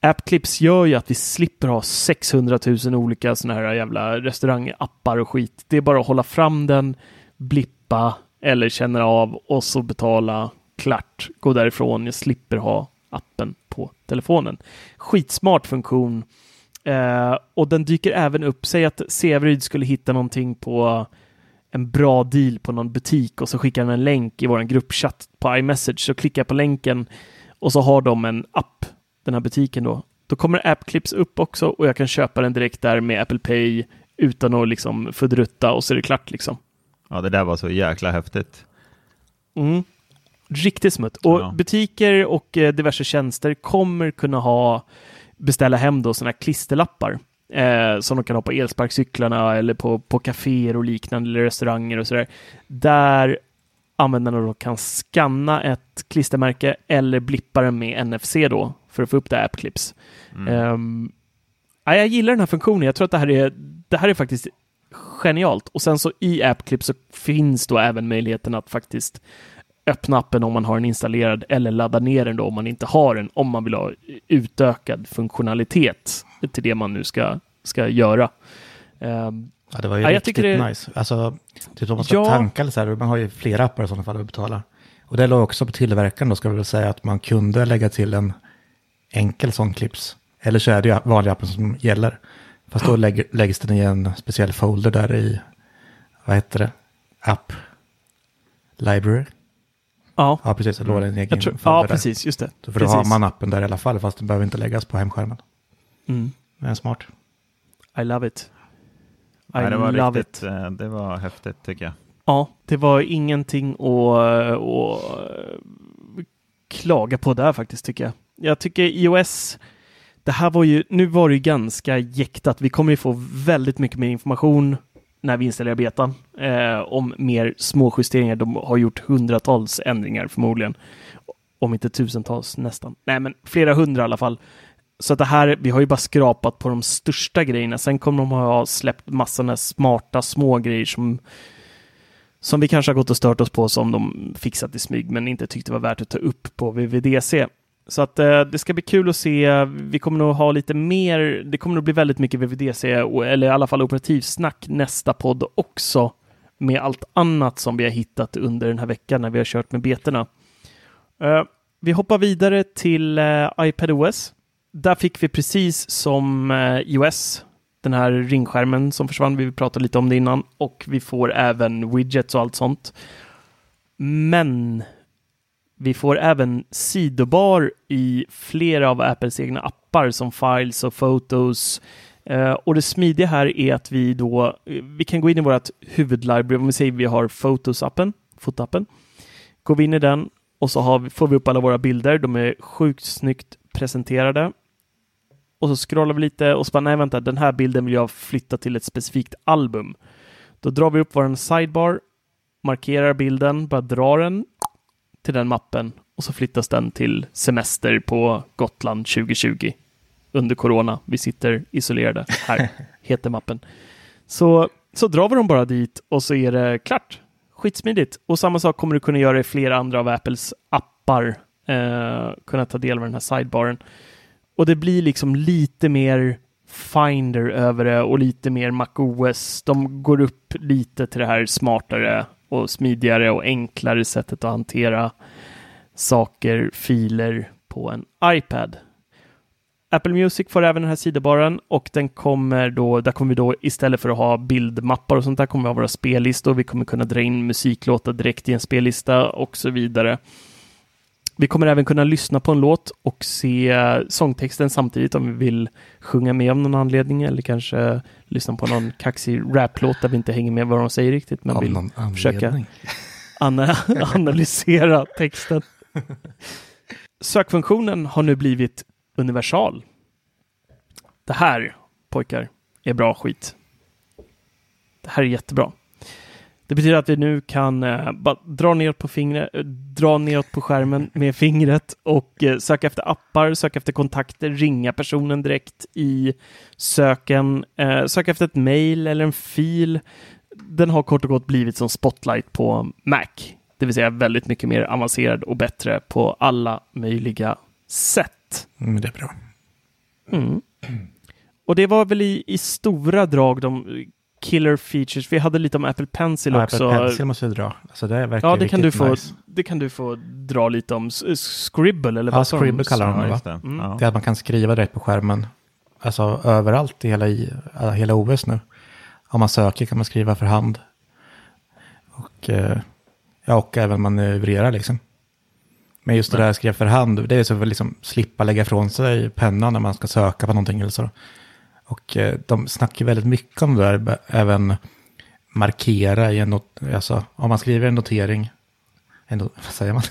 AppClips gör ju att vi slipper ha 600 000 olika sådana här jävla restaurangappar och skit. Det är bara att hålla fram den, blippa eller känna av och så betala klart. Gå därifrån. Jag slipper ha appen på telefonen. Skitsmart funktion. Eh, och den dyker även upp. Säg att Severyd skulle hitta någonting på en bra deal på någon butik och så skickar den en länk i vår gruppchatt på iMessage. Så klickar jag på länken och så har de en app den här butiken då. Då kommer AppClips upp också och jag kan köpa den direkt där med Apple Pay utan att liksom fördrutta och så är det klart liksom. Ja, det där var så jäkla häftigt. Mm. Riktigt smutt. Och Ja. butiker och eh, diverse tjänster kommer kunna ha beställa hem då sådana här klisterlappar eh, som de kan ha på elsparkcyklarna eller på, på kaféer och liknande eller restauranger och sådär. Där användarna då kan scanna ett klistermärke eller blippa den med NFC då för att få upp det här AppClips. Mm. Ehm, ja, jag gillar den här funktionen. Jag tror att det här är, det här är faktiskt genialt. Och sen så i AppClips så finns då även möjligheten att faktiskt öppna appen om man har den installerad eller ladda ner den då om man inte har den, om man vill ha utökad funktionalitet till det man nu ska, ska göra. Ehm, Ja, det var ju Ja, riktigt det- nice. Alltså, typ om man ska Ja. tanka eller så här, man har ju flera appar i sådana fall att betala. Och det låg också på tillverkaren då, ska vi väl säga att man kunde lägga till en enkel sån clips. Eller så är det ju vanliga appen som gäller. Fast då lägger, läggs den i en speciell folder där i, vad heter det, app library. ja, Ja, precis, då en egen jag tror, folder ja, där. precis, just det. Så för då precis. har man appen där i alla fall, fast den behöver inte läggas på hemskärmen. Mm. Men smart. I love it. I Nej, det var love riktigt, it. eh, det var häftigt tycker jag. Ja, det var ingenting att, att klaga på där faktiskt tycker jag. Jag tycker iOS, det här var ju, nu var det ju ganska jäktat. Vi kommer ju få väldigt mycket mer information när vi installerar betan eh, om mer små justeringar. De har gjort hundratals ändringar förmodligen. Om inte tusentals nästan. Nej, men flera hundra i alla fall. Så att det här, vi har ju bara skrapat på de största grejerna. Sen kommer de ha släppt massor med smarta små grejer som som vi kanske har gått och stört oss på som de fixat i smyg men inte tyckte var värt att ta upp på VVDC. Så att eh, det ska bli kul att se. Vi kommer nog ha lite mer. Det kommer nog bli väldigt mycket VVDC eller i alla fall operativsnack nästa podd också med allt annat som vi har hittat under den här veckan när vi har kört med betorna. Eh, vi hoppar vidare till eh, iPadOS. Där fick vi precis som eh, iOS den här ringskärmen som försvann. Vi pratade lite om det innan och vi får även widgets och allt sånt. Men vi får även sidobar i flera av Apples egna appar som Files och Photos. Eh, och det smidiga här är att vi då, eh, vi kan gå in i vårt huvudlibrary, om vi säger vi har Photos-appen, fotappen. Går vi in i den och så har vi, får vi upp alla våra bilder. De är sjukt snyggt presenterade. Och så scrollar vi lite och så bara, nej vänta, den här bilden vill jag flytta till ett specifikt album. Då drar vi upp vår sidebar, markerar bilden, bara drar den till den mappen och så flyttas den till semester på Gotland 2020 under corona. Vi sitter isolerade här, <laughs> heter mappen. Så, så drar vi dem bara dit och så är det klart. Skitsmidigt. Och samma sak kommer du kunna göra i flera andra av Apples appar. Eh, kunna ta del av den här sidebaren. Och det blir liksom lite mer Finder över det och lite mer MacOS. De går upp lite till det här smartare och smidigare och enklare sättet att hantera saker, filer på en iPad. Apple Music får även den här sidobaren och den kommer då, där kommer vi då istället för att ha bildmappar och sånt där kommer vi ha våra spellistor. Vi kommer kunna dra in musiklåtar direkt i en spellista och så vidare. Vi kommer även kunna lyssna på en låt och se sångtexten samtidigt om vi vill sjunga med av någon anledning eller kanske lyssna på någon kaxig raplåt där vi inte hänger med vad de säger riktigt men Av vill försöka ana <laughs> analysera texten. Sökfunktionen har nu blivit universal. Det här, pojkar, är bra skit. Det här är jättebra. Det betyder att vi nu kan eh, dra neråt på fingret, eh, dra neråt på skärmen med fingret och eh, söka efter appar, söka efter kontakter, ringa personen direkt i söken, eh, söka efter ett mail eller en fil. Den har kort och gott blivit som Spotlight på Mac, det vill säga väldigt mycket mer avancerad och bättre på alla möjliga sätt. Mm, det är bra. Mm. Och det var väl i, i stora drag de killer features. Vi hade lite om Apple Pencil Ja, också. Apple Pencil måste du dra. Alltså det verkar Ja, det kan, du få, nice. det kan du få dra lite om. S- Scribble eller Ja, vad? Scribble kallar de det va? det. Mm. Ja. Det är att man kan skriva direkt på skärmen. Alltså överallt i hela, i, äh, hela OS nu. Om man söker kan man skriva för hand. Och, eh, ja, och även manövrera liksom. Men just det där skriva för hand, det är så att liksom slippa lägga ifrån sig pennan när man ska söka på någonting eller så. Och eh, de snackar väldigt mycket om det där, även markera i en not, alltså om man skriver en notering, en, not- <laughs> vad säger man,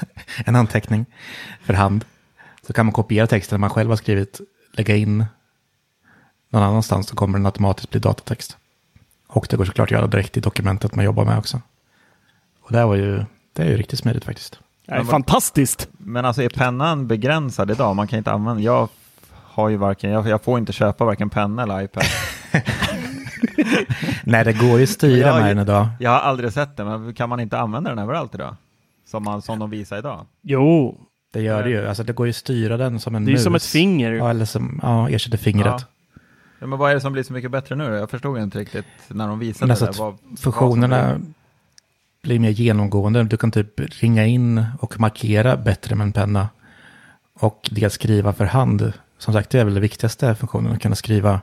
en anteckning för hand, så kan man kopiera texten man själv har skrivit, lägga in någon annanstans så kommer den automatiskt bli datatext. Och det går såklart att göra direkt i dokumentet man jobbar med också. Och det var ju, det är ju riktigt smidigt faktiskt. Nej, fantastiskt! Men alltså är pennan begränsad idag? Man kan inte använda, jag har ju varken, jag, jag får inte köpa varken penna eller iPad. <laughs> Nej, det går ju att styra Jag- med den idag. Jag har aldrig sett det, men kan man inte använda den överallt idag? Som, man, som de visar idag? Jo, Det gör det ju. Alltså det går ju att styra den som en det är mus. som ett finger. Ja, eller som, ja, ersätter fingret. Ja, men vad är det som blir så mycket bättre nu då? Jag förstod inte riktigt när de visade alltså det. att Vad, vad Funktionerna blir- blir mer genomgående. Du kan typ ringa in och markera bättre med en penna. Och dels skriva för hand. Som sagt, det är väl det viktigaste funktionen. Att kunna skriva.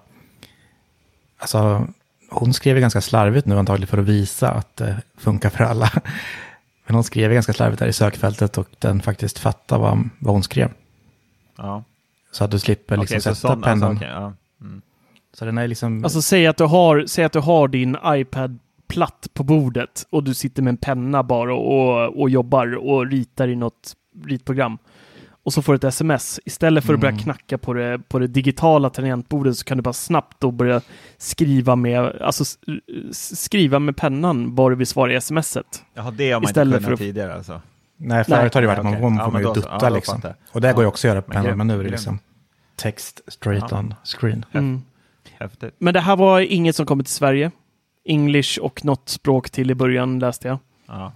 Alltså, hon skrev ganska slarvigt nu antagligen för att visa att det funkar för alla. <laughs> Men hon skrev ganska slarvigt där i sökfältet och den faktiskt fattar vad, vad hon skrev. Ja. Så att du slipper liksom så sätta sån, pennan. alltså, okej, ja. mm. Så den är liksom... Alltså säg att, du har, säg att du har din iPad platt på bordet och du sitter med en penna bara och, och jobbar och ritar i något ritprogram. Och så får du ett sms. Istället för att börja Mm. knacka på det, på det digitala tangentbordet så kan du bara snabbt då börja skriva med, alltså s- skriva med pennan vad du vill svara i smset. Jaha, det har man Istället inte för kunnat att- tidigare alltså? Nej, förut har det varit att man, man Ja, får ju dutta Ja, liksom. Och det går ju Ja. också att göra på pennan, men nu är det liksom text straight Ja. on screen. Mm. Men det här var inget som kommer till Sverige. English och något språk till i början läste jag. Ja.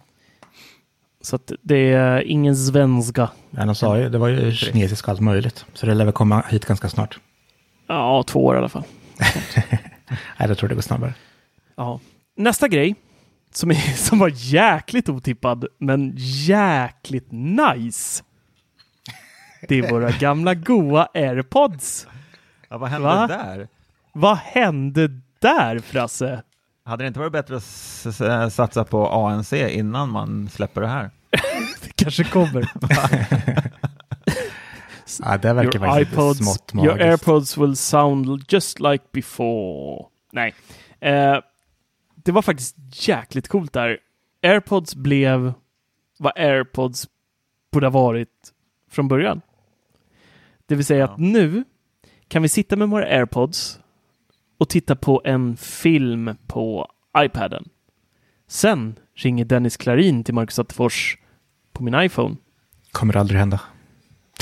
Så att det är ingen svenska. Ja, de sa ju, det var ju kinesiska och allt möjligt. Så det lär väl komma hit ganska snart. Ja, två år i alla fall. <laughs> Nej, jag tror det går snabbare. Ja. Nästa grej som, är, <laughs> som var jäkligt otippad, men jäkligt nice. Det är våra gamla goa airpods. ja, vad hände Va? där? Vad hände där, Frasse? Hade det inte varit bättre att s- satsa på ANC innan man släpper det här? <laughs> Det kanske kommer. <laughs> Ja, det verkar Your faktiskt iPods, smått your magiskt. airpods will sound just like before. Nej. Eh, det var faktiskt jäkligt coolt där. Airpods blev vad airpods borde ha varit från början. Det vill säga Ja. att nu kan vi sitta med våra airpods och titta på en film på iPaden. Sen ringer Dennis Klarin till Marcus Attefors på min iPhone. Kommer aldrig hända.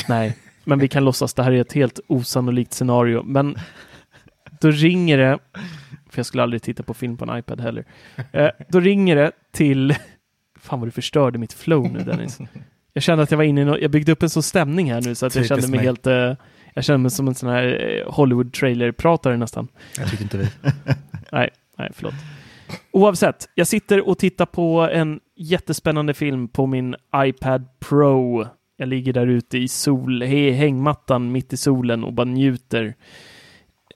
Nej, men vi kan låtsas det här är ett helt osannolikt scenario. Men då ringer det, för jag skulle aldrig titta på film på en iPad heller. Eh, då ringer det till, fan vad du förstörde mitt flow nu Dennis. Jag kände att jag var inne i no- jag byggde upp en sån stämning här nu så att jag kände mig mig. helt, eh, jag kände mig som en sån här eh, Hollywood-trailer-pratare nästan. Jag tycker inte vi. <laughs> Nej, nej, förlåt. Oavsett, jag sitter och tittar på en jättespännande film på min iPad Pro. Jag ligger där ute i sol, hängmattan mitt i solen och bara njuter.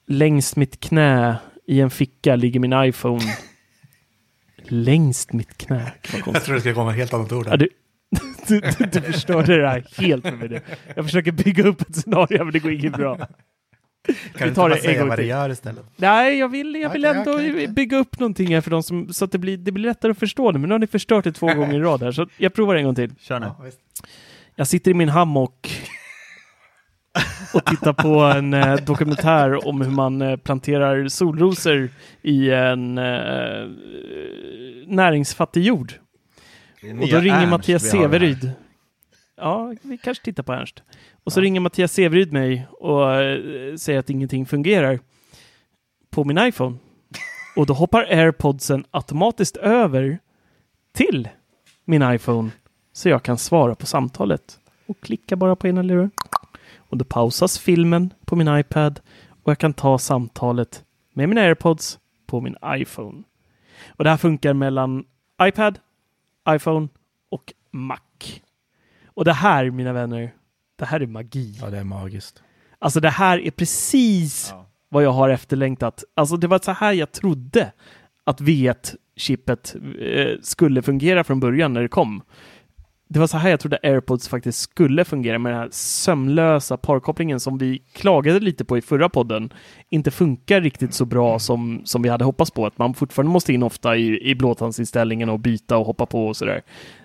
Längs mitt knä i en ficka ligger min iPhone. <laughs> Längst mitt knä. Jag tror det skulle komma ett helt annat ord Ja, du, <laughs> Du, du, du förstörde det här helt för mig nu. Jag försöker bygga upp ett scenario men det går inget bra. Kan Vi du tar inte bara det en säga gång vad det till. gör istället? Nej, jag vill, jag vill Okej, ändå okej. bygga upp någonting här för de som, så att det blir, det blir lättare att förstå det. Men nu har ni förstört det två <laughs> gånger i rad här, så jag provar en gång till. Kör nu. Ja. Jag sitter i min hammock och tittar på en eh, dokumentär om hur man eh, planterar solrosor i en eh, näringsfattig jord. Och då ringer Mattias Severyd. Ja, vi kanske tittar på Ernst. Och så ringer Mattias Severyd mig och eh, säger att ingenting fungerar på min iPhone. Och då hoppar airpodsen automatiskt över till min iPhone så jag kan svara på samtalet. Och klicka bara på ena luren. Och då pausas filmen på min iPad och jag kan ta samtalet med mina airpods på min iPhone. Och det här funkar mellan iPad, iPhone och Mac. Och det här, mina vänner, det här är magi. Ja, det är magiskt. Alltså det här är precis Ja. vad jag har efterlängtat. Alltså det var så här jag trodde att V1-chippet eh, skulle fungera från början när det kom. Det var så här jag trodde AirPods faktiskt skulle fungera med den här sömlösa parkopplingen som vi klagade lite på i förra podden. Inte funkar riktigt så bra som, som vi hade hoppats på. Att man fortfarande måste in ofta i, i blåtandsinställningen och byta och hoppa på och sådär.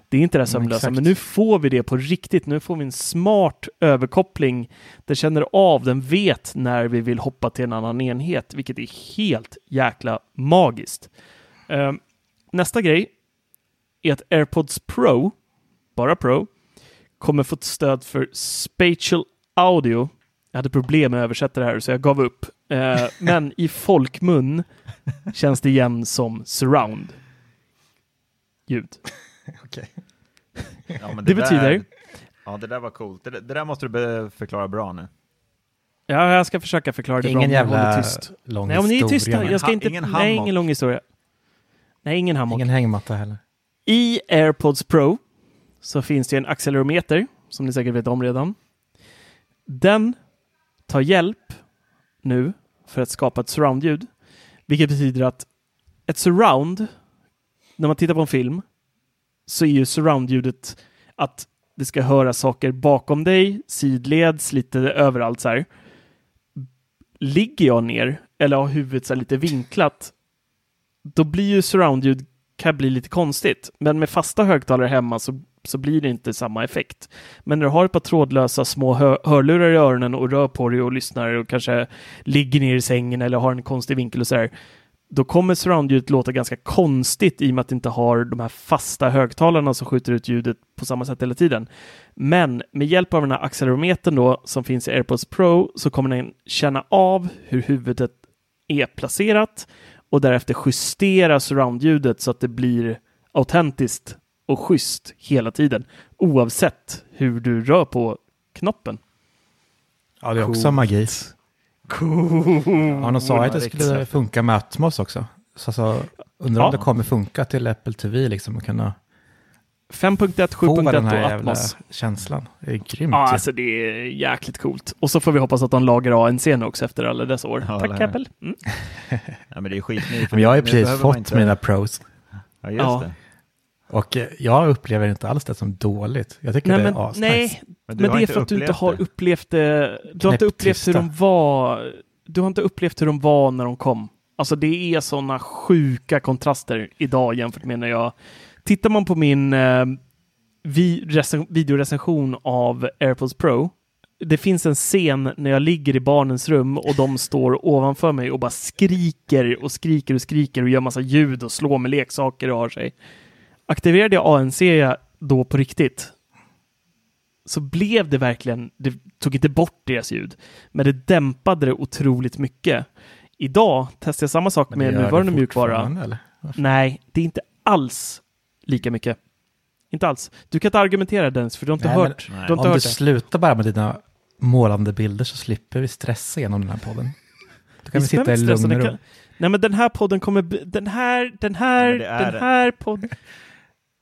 Det är inte det här sömlösa, exakt. men nu får vi det på riktigt. Nu får vi en smart överkoppling. Den känner av, den vet när vi vill hoppa till en annan enhet, vilket är helt jäkla magiskt. Eh, nästa grej är att AirPods Pro, bara Pro, kommer få stöd för Spatial Audio. Jag hade problem med att översätta det här så jag gav upp. Eh, men <laughs> i folkmun känns det igen som surround ljud. <laughs> Okej. Ja, men Det där- betyder- Ja, det där var coolt. Det, det där måste du förklara bra nu. Ja, jag ska försöka förklara det Ingen bra håller jävla tyst. lång Nej, om ni är tysta. men Jag ska inte... ingen nej, ingen lång historia. Nej, ingen hammock. Ingen hängmatta heller. I AirPods Pro så finns det en accelerometer, som ni säkert vet om redan. Den tar hjälp nu för att skapa ett surroundljud, vilket betyder att ett surround, när man tittar på en film, så är ju surroundljudet att det ska höra saker bakom dig, sidleds, lite överallt så här. Ligger jag ner eller har huvudet så lite vinklat, då blir ju surroundljud kan bli lite konstigt. Men med fasta högtalare hemma så, så blir det inte samma effekt. Men när du har ett par trådlösa små hörlurar i öronen och rör på dig och lyssnar och kanske ligger ner i sängen eller har en konstig vinkel och så här, då kommer surroundljudet låta ganska konstigt i och med att det inte har de här fasta högtalarna som skjuter ut ljudet på samma sätt hela tiden. Men med hjälp av den här accelerometern då som finns i AirPods Pro så kommer den känna av hur huvudet är placerat och därefter justera surroundljudet så att det blir autentiskt och schysst hela tiden oavsett hur du rör på knoppen. Ja, det är också magi. Cool. Ja, de sa att det skulle funka med Atmos också. Så alltså, undrar om Ja. det kommer funka till Apple TV liksom och kunna 5.1, få den 7.1 här och jävla Atmos. känslan. Det är grymt. Ja, alltså det är jäkligt coolt. Och så får vi hoppas att de lagar ANC nu också efter alla dessa år. Ja, Tack? Apple. Mm. <laughs> Ja, men det är skitnytt. Men jag har ju precis fått inte- mina pros. Ja, just Ja. det. Och eh, jag upplever inte alls det som dåligt. Jag tycker Nej, det men, är asnice. nej, Men, men det är för att du inte har upplevt det. Du har inte upplevt hur de var. Du har inte upplevt hur de var när de kom. Alltså det är sådana sjuka kontraster idag jämfört med när jag... Tittar man på min eh, vi, recen, videorecension av AirPods Pro. Det finns en scen när jag ligger i barnens rum och de står ovanför mig och bara skriker och skriker och skriker och gör massa ljud och slår med leksaker och har sig. Aktiverade jag ANC då på riktigt så blev det verkligen, det tog inte bort deras ljud, men det dämpade det otroligt mycket. Idag testar jag samma sak med nuvarande mjukvara. Nej, det är inte alls lika mycket. Inte alls. Du kan inte argumentera Dennis, för du har inte Nej, men- hört, Nej. du har inte Om du hört det. slutar bara med dina målande bilder så slipper vi stressa igenom den här podden. Då kan vi, sitta i lugn och det ro. Nej, men den här podden kommer, den här, den här, men det den det. här podden. <laughs>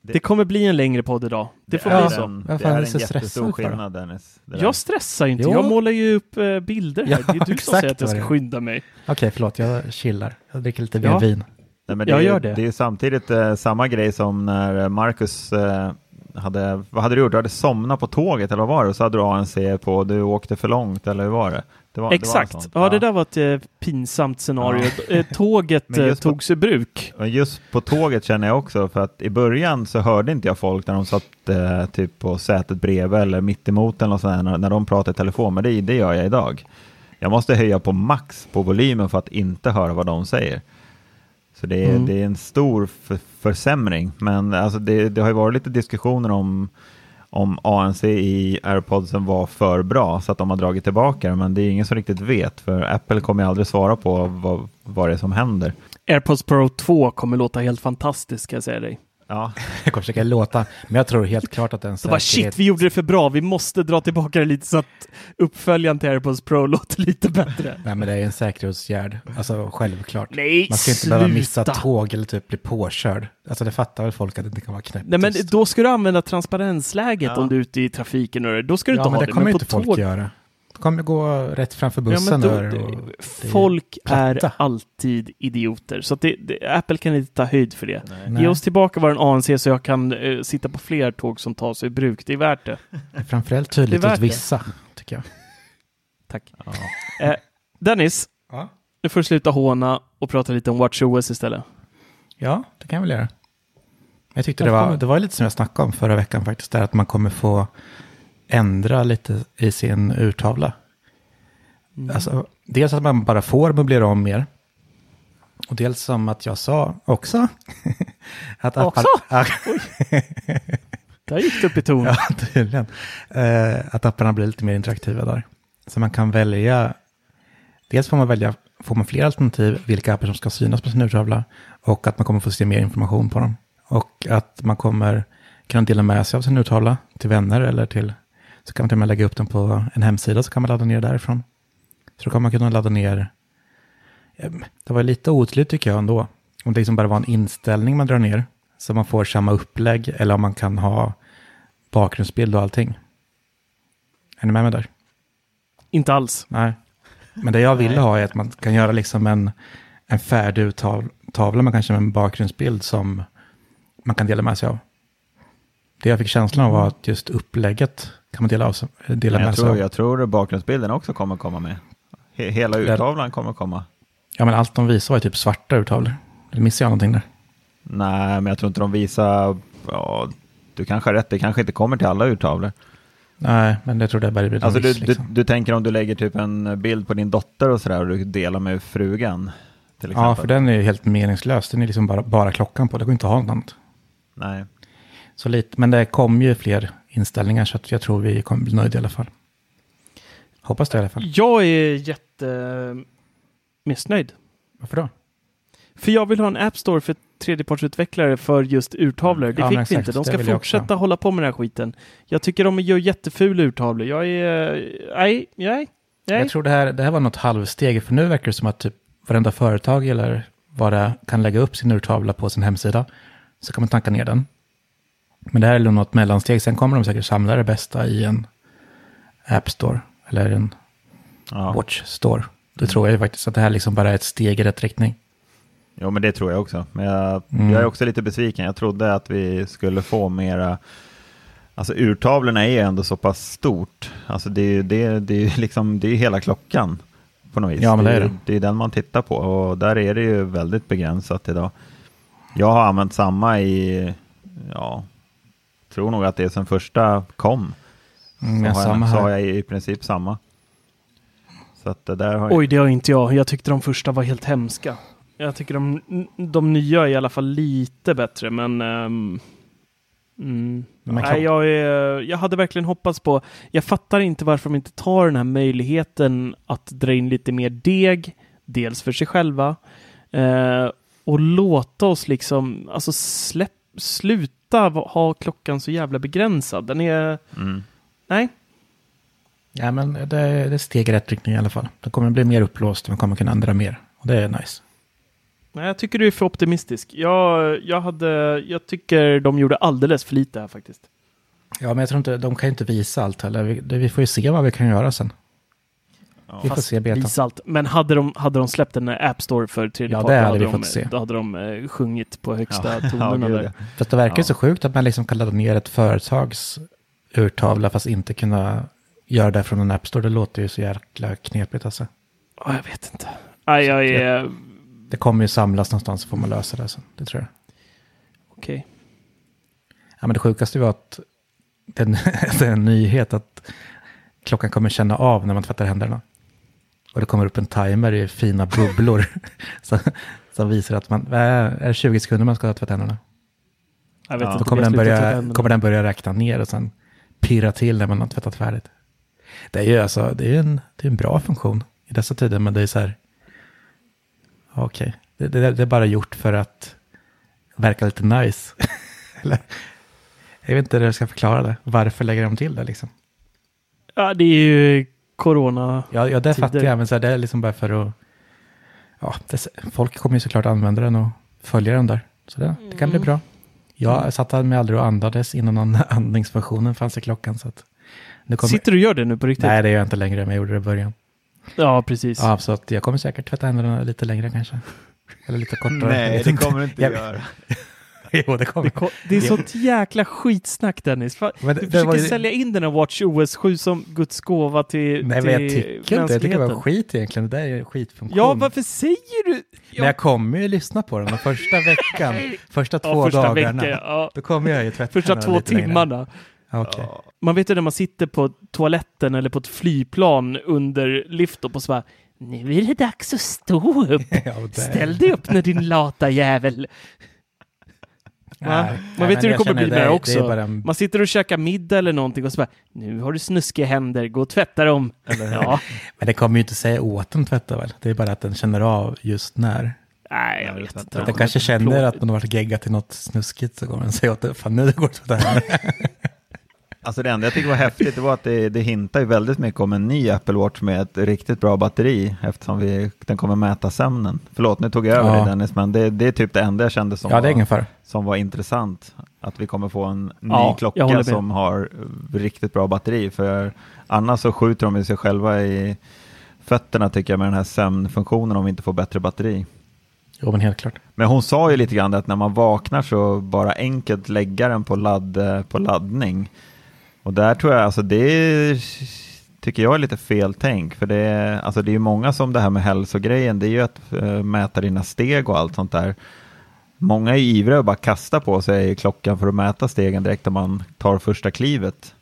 Det kommer bli en längre podd idag. Det får är bli så. En, det fan är är en det så jättestor skillnad Dennis. Det. Jag stressar inte, Jo. jag målar ju upp eh, bilder här. Ja, det är du som säger att jag ska det skynda mig. Okej, förlåt, jag chillar. Jag dricker lite Ja. vin. Nej, men det, Jag gör det. det är samtidigt eh, samma grej som när Marcus eh, hade, vad hade du gjort? Du hade somnat på tåget eller vad var det? Och så hade du ANC på och du åkte för långt eller hur var det? det var, Exakt. Det var sånt. ja, det där var ett eh, pinsamt scenario. Eh, Tåget <laughs> eh, på- togs i bruk. Just på tåget känner jag också för att i början så hörde inte jag folk när de satt eh, typ på sätet bredvid eller mitt emot eller något sånt där, när, när de pratade i telefon, men det, det gör jag idag. Jag måste höja på max på volymen för att inte höra vad de säger. Så det är, Mm. det är en stor för, försämring, men alltså det, det har ju varit lite diskussioner om om ANC i AirPodsen var för bra så att de har dragit tillbaka det, men det är ingen som riktigt vet, för Apple kommer ju aldrig svara på vad, vad det är som händer. AirPods Pro 2 kommer låta helt fantastiskt, ska jag säga dig. Ja, <laughs> Jag kommer försöka låta, men jag tror helt klart att den Så bara shit, vi gjorde det för bra. Vi måste dra tillbaka det lite så att uppföljaren till AirPods Pro låter lite bättre. Nej, men det är en säkerhetsåtgärd. Alltså självklart. Nej, Man ska inte sluta. behöva missa tåg eller typ bli påkörd. Alltså det fattar väl folk att det inte kan vara knäppt. Nej, men då ska du använda transparensläget Ja. om du är ute i trafiken. Och det. då ska du ja, inte men ha det det. kommer Men inte på folk tåg, göra. Kommer gå rätt framför ja, bussen. men då, där det, och, folk är platta. alltid idioter. Så att det, det, Apple kan inte ta höjd för det. Nej. Ge oss tillbaka vår ANC så jag kan eh, sitta på fler tåg som tas i bruk. Det är värt det. Det är framförallt tydligt Det är åt vissa, tycker jag. Tack. ja. Eh, Dennis, Ja. nu får du sluta håna och prata lite om WatchOS istället. ja, det kan jag väl göra. Jag tyckte det var, det var lite som jag snackade om förra veckan faktiskt, där att man kommer få ändra lite i sin urtavla. Mm. Alltså, dels att man bara får möblera om mer. Och dels som att jag sa också. <laughs> att Också? <laughs> Där gick det upp i ton. ja, tydligen. Eh, att apparna blir lite mer interaktiva där. Så man kan välja. Dels får man välja, får man fler alternativ vilka appar som ska synas på sin urtavla. Och att man kommer få se mer information på dem. Och att man kommer kunna dela med sig av sin urtavla till vänner eller till, så kan man till och med lägga upp den på en hemsida så kan man ladda ner därifrån. Så då kan man kunna ladda ner, eh, det var lite otydligt tycker jag ändå. Om det liksom bara var en inställning man drar ner, så man får samma upplägg, eller om man kan ha bakgrundsbild och allting. Är ni med mig där? Inte alls. Nej. Men det jag ville ha är att man kan göra liksom en, en färdig tavla med kanske en bakgrundsbild som man kan dela med sig av. Det jag fick känslan av var att just upplägget kan man dela, av, sig- dela Men med jag, sig tror, av. jag tror bakgrundsbilden också kommer komma med. He- Hela urtavlan kommer komma. Ja, men allt de visade var typ svarta urtavlor. Eller missade jag någonting där? Nej, men jag tror inte de visar... Ja, du kanske har rätt, det kanske inte kommer till alla urtavlor. Nej, men det tror jag bara blir Alltså du, miss, du, liksom. du tänker om du lägger typ en bild på din dotter och sådär och du delar med frugan? Till exempel. Ja, för den är ju helt meningslös. Den är liksom bara, bara klockan på. Det går inte att ha något annat. Nej. Så lite, men det kom ju fler inställningar så att jag tror vi kommer bli nöjda i alla fall. Hoppas det i alla fall. Jag är jätte missnöjd. Varför då? För jag vill ha en App Store för tredjepartsutvecklare för just urtavlor. Det Ja, fick vi inte. De ska fortsätta hålla på med den här skiten. Jag tycker de gör jättefula urtavlor. Jag är... Nej, nej, nej. Jag tror det här, det här var något halvsteg, för nu verkar det som att typ varenda företag eller vad det kan lägga upp sin urtavla på sin hemsida. Så kan man tanka ner den. Men det här är något mellansteg. Sen kommer de säkert samla det bästa i en App Store eller en Ja. Watch Store. Det tror jag ju faktiskt att det här liksom bara är ett steg i rätt riktning. Jo, men det tror jag också. Men jag, Mm. jag är också lite besviken. Jag trodde att vi skulle få mera... Alltså urtavlorna är ju ändå så pass stort. Alltså det är ju det, det är liksom, det är hela klockan på något vis. Ja, men det är det. det är den man tittar på och där är det ju väldigt begränsat idag. Jag har använt samma i, ja, tror nog att det är sen första kom. Mm, så, har jag, så har jag i princip samma. Så att det där har jag, Oj, det har inte jag. Jag tyckte de första var helt hemska. Jag tycker de, de nya är i alla fall lite bättre, men... ehm, mm. Men kan- Nej, jag, är, jag hade verkligen hoppats på... Jag fattar inte varför de inte tar den här möjligheten att dra in lite mer deg, dels för sig själva, eh, och låta oss liksom... Alltså släpp, sluta va- ha klockan så jävla begränsad. Den är... mm. Nej. Ja, men det, det är ett steg i rätt riktning i alla fall. Det kommer bli mer upplåst och man kommer kunna ändra mer. Och det är nice. Nej, jag tycker du är för optimistisk. Jag, jag, hade, jag tycker de gjorde alldeles för lite här faktiskt. Ja, men jag tror inte, de kan ju inte visa allt heller. Vi, det, vi får ju se vad vi kan göra sen. Vi får se beta. Men hade de, hade de släppt en App Store för tredje Ja, part, det hade vi de. Då hade de eh, sjungit på högsta Ja, <laughs> tonerna ja. Fast det verkar Ja. så sjukt att man liksom kan ladda ner ett företags urtavla fast inte kunna göra det från en App Store. Det låter ju så jäkla knepigt alltså. Ja, jag vet inte. Nej, jag är... Det kommer ju samlas någonstans så får man lösa det. Så. Det tror jag. Okej. Ja, men det sjukaste var att det <laughs> det är en nyhet att klockan kommer känna av när man tvättar händerna. Och det kommer upp en timer i fina bubblor <laughs> som, som visar att man, är det 20 sekunder man ska tvätta händerna. Jag vet Ja. Då kommer den, börja, kommer den börja räkna ner och sen pirra till när man har tvättat färdigt. Det är ju alltså, det är en, det är en bra funktion i dessa tider, men det är så här, okej, det, det, det är bara gjort för att verka lite nice. <laughs> Eller, jag vet inte hur jag ska förklara det. Varför lägger de till det liksom? Ja, det är ju corona. Ja, ja det fattar jag, men så här, det är liksom bara för att... Ja, det, folk kommer ju såklart använda den och följa den där. Så det, det kan bli Mm. bra. Jag satte mig aldrig och andades innan an- <laughs> andningsfunktionen fanns i klockan. Så att nu kommer, Sitter du och gör det nu på riktigt? Nej, det gör jag inte längre, men jag gjorde det i början. Ja, precis. Ja, så att jag kommer säkert tvätta händerna lite längre kanske. Eller lite kortare. <laughs> Nej, det kommer du inte Jag- göra. <laughs> jo, det kommer. Det, ko- det är sånt jäkla skitsnack Dennis. Fan, Men du det- försöker ju- sälja in den här Watch OS 7 som Guds gåva till Nej, men jag till tycker inte det. Jag tycker det var skit egentligen. Det där är skitfunktion. Ja, varför säger du? Men jag kommer ju lyssna på den de första veckan, <laughs> första två ja, första dagarna. veckan, ja. Då kommer jag ju tvätta Första två längre. timmarna. Okej. Man vet ju när man sitter på toaletten eller på ett flygplan under lift och så bara nu är det dags att stå upp. <laughs> Ja, Ställ dig upp nu din lata jävel. Nej, Man vet hur det kommer bli det med är- också. Det en, Man sitter och käkar middag eller någonting och så bara nu har du snuskiga händer, gå och tvätta dem. ja. men det kommer ju inte säga åt den tvätta väl? Det är bara att den känner av just när. Nej, jag Ja, det vet inte. jag. Den kanske känner att den har varit geggat till något snuskigt så kommer den säga åt det. Fan nu går det tvätta händerna. <laughs> Alltså det enda jag tycker var häftigt det var att det, det hintar ju väldigt mycket om en ny Apple Watch med ett riktigt bra batteri eftersom vi, den kommer mäta sömnen. Förlåt, nu tog jag över Ja. dig Dennis, men det, det är typ det enda jag kände som, Ja, var, som var intressant. Att vi kommer få en ny Ja, klocka som har riktigt bra batteri. För annars så skjuter de sig själva i fötterna tycker jag med den här sömnfunktionen om vi inte får bättre batteri. Jo, men helt klart. Men hon sa ju lite grann att när man vaknar så bara enkelt lägga den på, ladd, på laddning. Och där tror jag, alltså det tycker jag är lite fel tänk. För det är, alltså det är ju många som det här med hälsogrejen, det är ju att uh, mäta dina steg och allt sånt där. Många är ivriga att bara kasta på sig klockan för att mäta stegen direkt när man tar första klivet.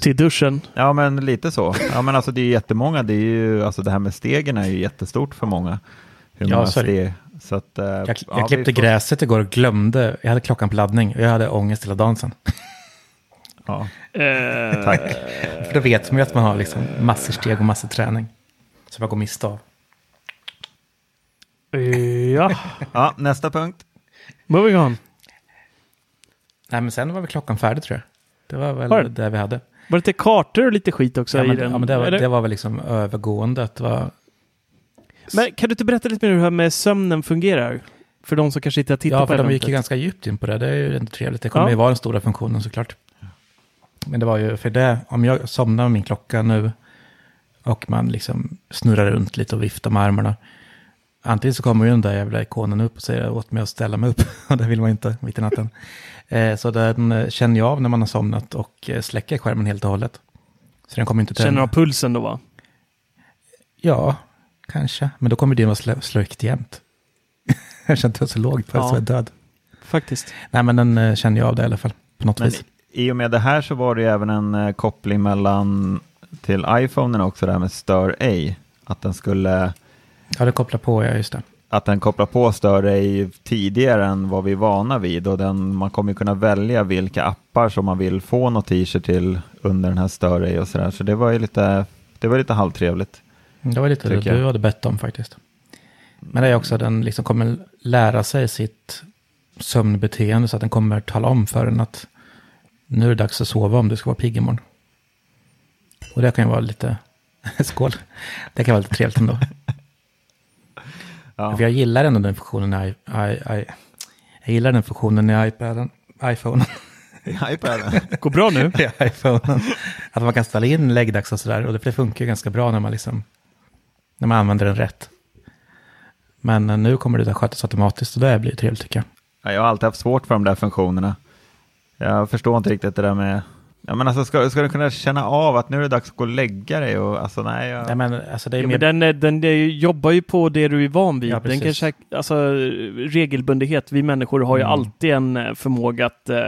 Till duschen. Ja men lite så. Ja men alltså det är jättemånga, det är ju, alltså det här med stegen är ju jättestort för många. Hur Ja, många steg. Så att, eh, Jag, jag ja, klippte får- gräset igår och glömde. Jag hade klockan på laddning och jag hade ångest hela dagen sen. Ja. Eh, <laughs> Tack. För då vet man ju att man har liksom massor steg och massor träning. Så man går miste av. ja, <laughs> ja, nästa punkt. moving on. Nej, men sen var väl klockan färdig tror jag. Det var väl Var det? det vi hade. Var det lite kartor och lite skit också Ja, i men, den? ja, men det, var, det var väl liksom övergående. Att det var, Men kan du inte berätta lite mer hur det här med sömnen fungerar? För de som kanske inte har tittat ja, på för de gick ju ganska djupt in på det. Det är ju ändå trevligt. Det kommer Ja. ju vara den stora funktionen såklart. Men det var ju för det, om jag somnar med min klocka nu och man liksom snurrar runt lite och viftar med armarna. Antingen så kommer ju den där jävla ikonen upp och säger åt mig att ställa mig upp. <laughs> Och det vill man inte mitt i natten. Eh, så den eh, känner jag av när man har somnat och eh, släcker skärmen helt och hållet. Så den kommer inte Känner av pulsen då va? Ja, kanske. Men då kommer din vara slö- släckt jämt. <laughs> jag känner inte så låg puls Ja. och är död. Faktiskt. Nej, men den känner jag av det i alla fall. På något Men vis. I och med det här så var det ju även en eh, koppling mellan till iPhonen också, det här med stör ej. Att den skulle, Ja, det kopplar på, ja just det. att den kopplar på stör ej tidigare än vad vi är vana vid. Och den, man kommer kunna välja vilka appar som man vill få notiser till under den här stör ej och sådär. Så det var ju lite, det var lite halvtrevligt. Det var lite det jag. du hade bett om faktiskt. Men det är också att den liksom kommer lära sig sitt sömnbeteende så att den kommer tala om för den att nu är det dags att sova om du ska vara pigg imorgon. Och det kan ju vara lite, <laughs> skål, det kan vara lite trevligt ändå. <laughs> Ja. För jag gillar ändå den funktionen i, i, i jag gillar den funktionen i iPaden, iPhone, iPaden. <laughs> Går bra nu? i iPhone. Att man kan ställa in läggdags och sådär. Och det, funkar ju ganska bra när man liksom när man använder den rätt. Men nu kommer det där skötas automatiskt och det blir trevligt tycker jag. Ja, jag har alltid haft svårt för de där funktionerna. Jag förstår inte riktigt det där med Ja, men alltså, ska, ska du kunna känna av att nu är det dags att gå och lägga dig? Och, alltså, nej, jag... Nej, men, alltså, det är mer... den, den, den jobbar ju på det du är van vid. Ja, den kanske, alltså, regelbundenhet. Vi människor har ju Mm. alltid en eh, förmåga att eh,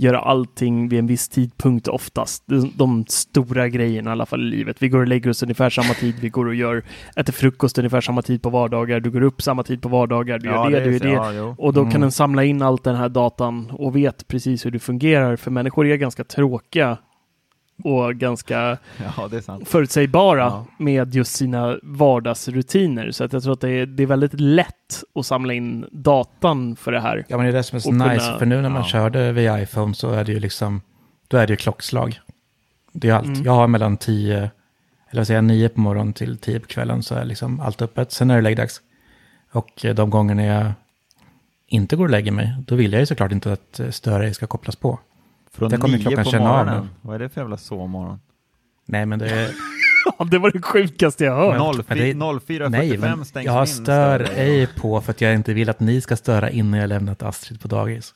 göra allting vid en viss tidpunkt oftast. De, de stora grejerna i alla fall i livet. Vi går och lägger oss ungefär samma tid. Vi går och gör, äter frukost ungefär samma tid på vardagar. Du går upp samma tid på vardagar. Du gör det, du gör det. Ja. Och då kan Mm. den samla in allt den här datan och vet precis hur det fungerar. För människor är ganska tråkiga och ganska <laughs> ja, förutsägbara Ja. med just sina vardagsrutiner. Så att jag tror att det är, det är väldigt lätt att samla in datan för det här. Ja, men det är det som är så nice. kunna- För nu när man ja. körde via iPhone så är det ju liksom, då är det ju klockslag. Det är allt. Mm. Jag har mellan 10, eller vad säger jag, 9 på morgonen till 10 på kvällen så är liksom allt öppet. Sen är det läggdags. Och eh, de gångerna jag inte går och lägger mig, då vill jag ju såklart inte att eh, större ska kopplas på. Från Där kommer nio klockan på känna av morgonen. Vad är det för jävla sovmorgon? Nej, men det är... <laughs> Det var det sjukaste jag hört. men det är- 04.45 Nej, men stängs jag stör ej på för att jag inte vill att ni ska störa innan jag lämnat Astrid på dagis.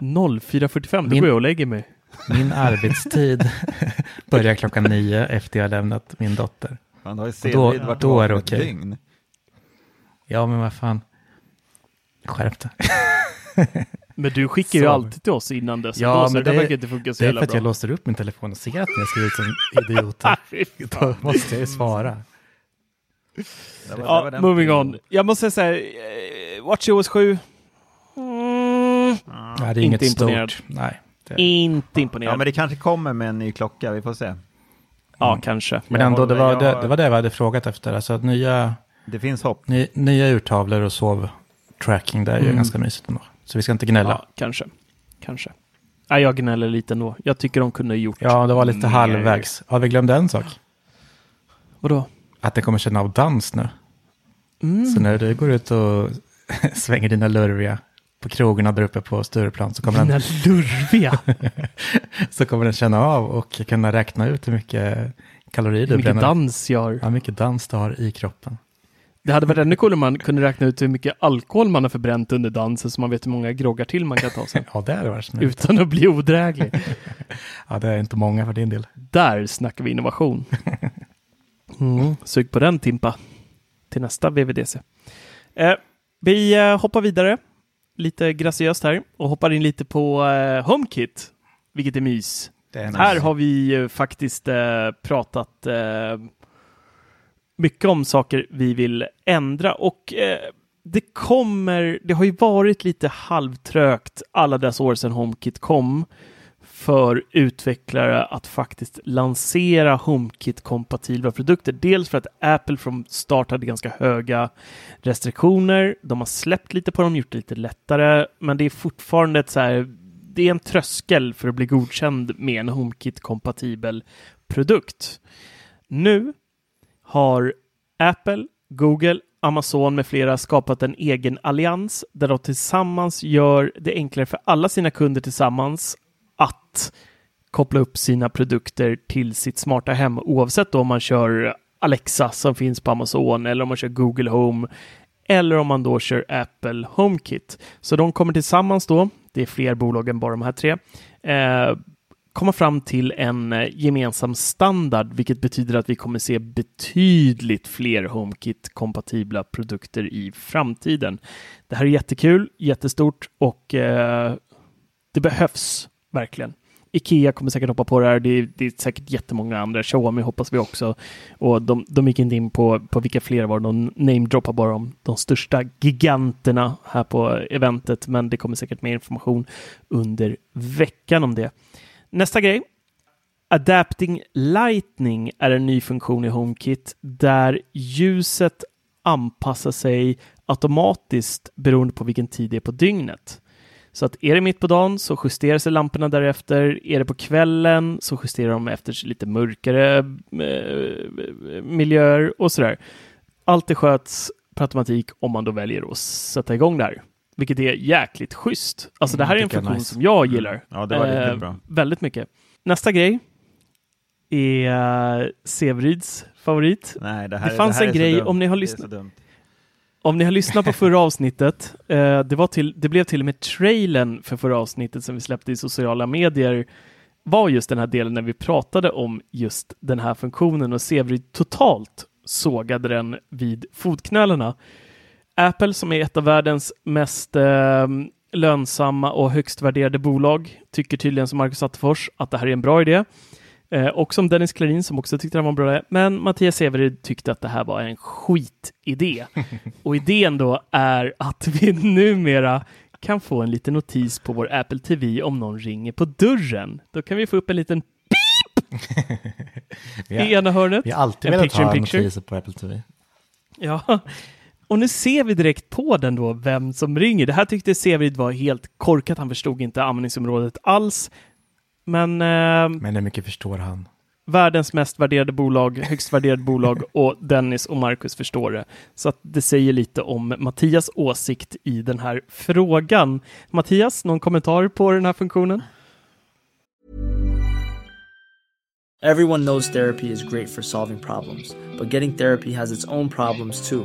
04.45, då Min- går jag och lägger mig. Min <laughs> arbetstid <laughs> börjar klockan nio efter jag har lämnat min dotter. Man har ju då- varit då är det okej. dygn. Ja, men vad fan. Skärp dig. <laughs> Men du skickar ju Så. alltid till oss innan dess. Ja, så men det, det- inte funka så Det är för att bra. jag låser upp min telefon och ser att ni ser ut som <laughs> idioter. <laughs> Då måste jag ju svara. Det var- det var Ja, den moving on. Jag måste säga, eh, WatchOS 7. Mm, Nej, det är Inte inget imponerad. stort. Nej. Det. inte imponerad. Ja, men det kanske kommer med en ny klocka, vi får se. Ja, kanske. Men ändå, det var det, det var det vi hade frågat efter. Alltså att nya, Det finns hopp. ny, nya urtavlor och sovtracking, det är ju Mm. ganska mysigt ändå. Så vi ska inte gnälla. Ja, kanske. Kanske. Ja, jag gnäller lite ändå. Jag tycker de kunde ha gjort Ja, det var lite mer. halvvägs. Har vi glömt en sak? Vadå? Att det kommer känna av dans nu. Mm. Så när du går ut och <laughs> svänger dina lurviga på krogarna där uppe på Stureplan så kommer, Dina den, lurviga. <laughs> så kommer den känna av och kunna räkna ut hur mycket kalorier du Hur mycket bränner. dans jag har. Ja, hur mycket dans du har i kroppen. Det hade varit ännu coolare om man kunde räkna ut hur mycket alkohol man har förbränt under dansen så man vet hur många groggar till man kan ta sig. <laughs> Ja, det är det varit utan att bli odräglig. <laughs> Ja, det är inte många för din del. Där snackar vi innovation. Mm. Sug på den Timpa. Till nästa VVDC. Eh, vi eh, hoppar vidare. Lite graciöst här och hoppar in lite på eh, HomeKit. Vilket är mys. Är Här har vi eh, faktiskt eh, pratat eh, mycket om saker vi vill ändra och eh, det kommer, det har ju varit lite halvtrögt alla dessa år sedan HomeKit kom för utvecklare att faktiskt lansera HomeKit-kompatibla produkter. Dels för att Apple från start hade ganska höga restriktioner. De har släppt lite på dem, gjort det lite lättare, men det är fortfarande ett så här, det är en tröskel för att bli godkänd med en HomeKit-kompatibel produkt. Nu har Apple, Google, Amazon med flera skapat en egen allians där de tillsammans gör det enklare för alla sina kunder tillsammans att koppla upp sina produkter till sitt smarta hem oavsett om man kör Alexa som finns på Amazon eller om man kör Google Home eller om man då kör Apple HomeKit. Så de kommer tillsammans då, det är fler bolag än bara de här tre, eh, komma fram till en eh, gemensam standard, vilket betyder att vi kommer se betydligt fler HomeKit-kompatibla produkter i framtiden. Det här är jättekul, jättestort och eh, det behövs verkligen. Ikea kommer säkert hoppa på det här. Det är, det är säkert jättemånga andra. Xiaomi hoppas vi också. Och de, de gick inte in på, på vilka fler var. De namedroppar bara om de största giganterna här på eventet. Men det kommer säkert mer information under veckan om det. Nästa grej. Adapting Lightning är en ny funktion i HomeKit där ljuset anpassar sig automatiskt beroende på vilken tid det är på dygnet. Så att är det mitt på dagen så justerar sig lamporna därefter. Är det på kvällen så justerar de efter lite mörkare eh, miljöer och sådär. Allt det sköts per automatik om man då väljer att sätta igång det här. Vilket är jäkligt schysst. Alltså det här är en funktion nice. som jag gillar. Ja, det var Eh, riktigt bra. Väldigt mycket. Nästa grej. är uh, Severids favorit. Nej, det, här, det fanns det en grej, om ni har lyssnat, om ni har lyssnat på förra avsnittet, uh, det, var till, det blev till och med trailern för förra avsnittet som vi släppte i sociala medier, var just den här delen när vi pratade om just den här funktionen och Severid totalt sågade den vid fotknölarna. Apple som är ett av världens mest eh, lönsamma och högst värderade bolag tycker tydligen som Marcus Attefors att det här är en bra idé. Eh, och som Dennis Klarin som också tyckte det var en bra idé. Men Mattias Severid tyckte att det här var en skitidé. <laughs> och idén då är att vi numera kan få en liten notis på vår Apple TV om någon ringer på dörren. Då kan vi få upp en liten pip <laughs> har, i ena hörnet. vi har alltid En velat picture ha notiser på Apple TV. Ja, och nu ser vi direkt på den då vem som ringer. Det här tyckte Severid var helt korkat. Han förstod inte användningsområdet alls. Men eh, Men hur mycket förstår han? världens mest värderade bolag, högst värderade bolag <laughs> och Dennis och Marcus förstår det. Så att det säger lite om Mattias åsikt i den här frågan. Mattias, någon kommentar på den här funktionen? Everyone knows therapy is great for solving problems, but getting therapy has its own problems too,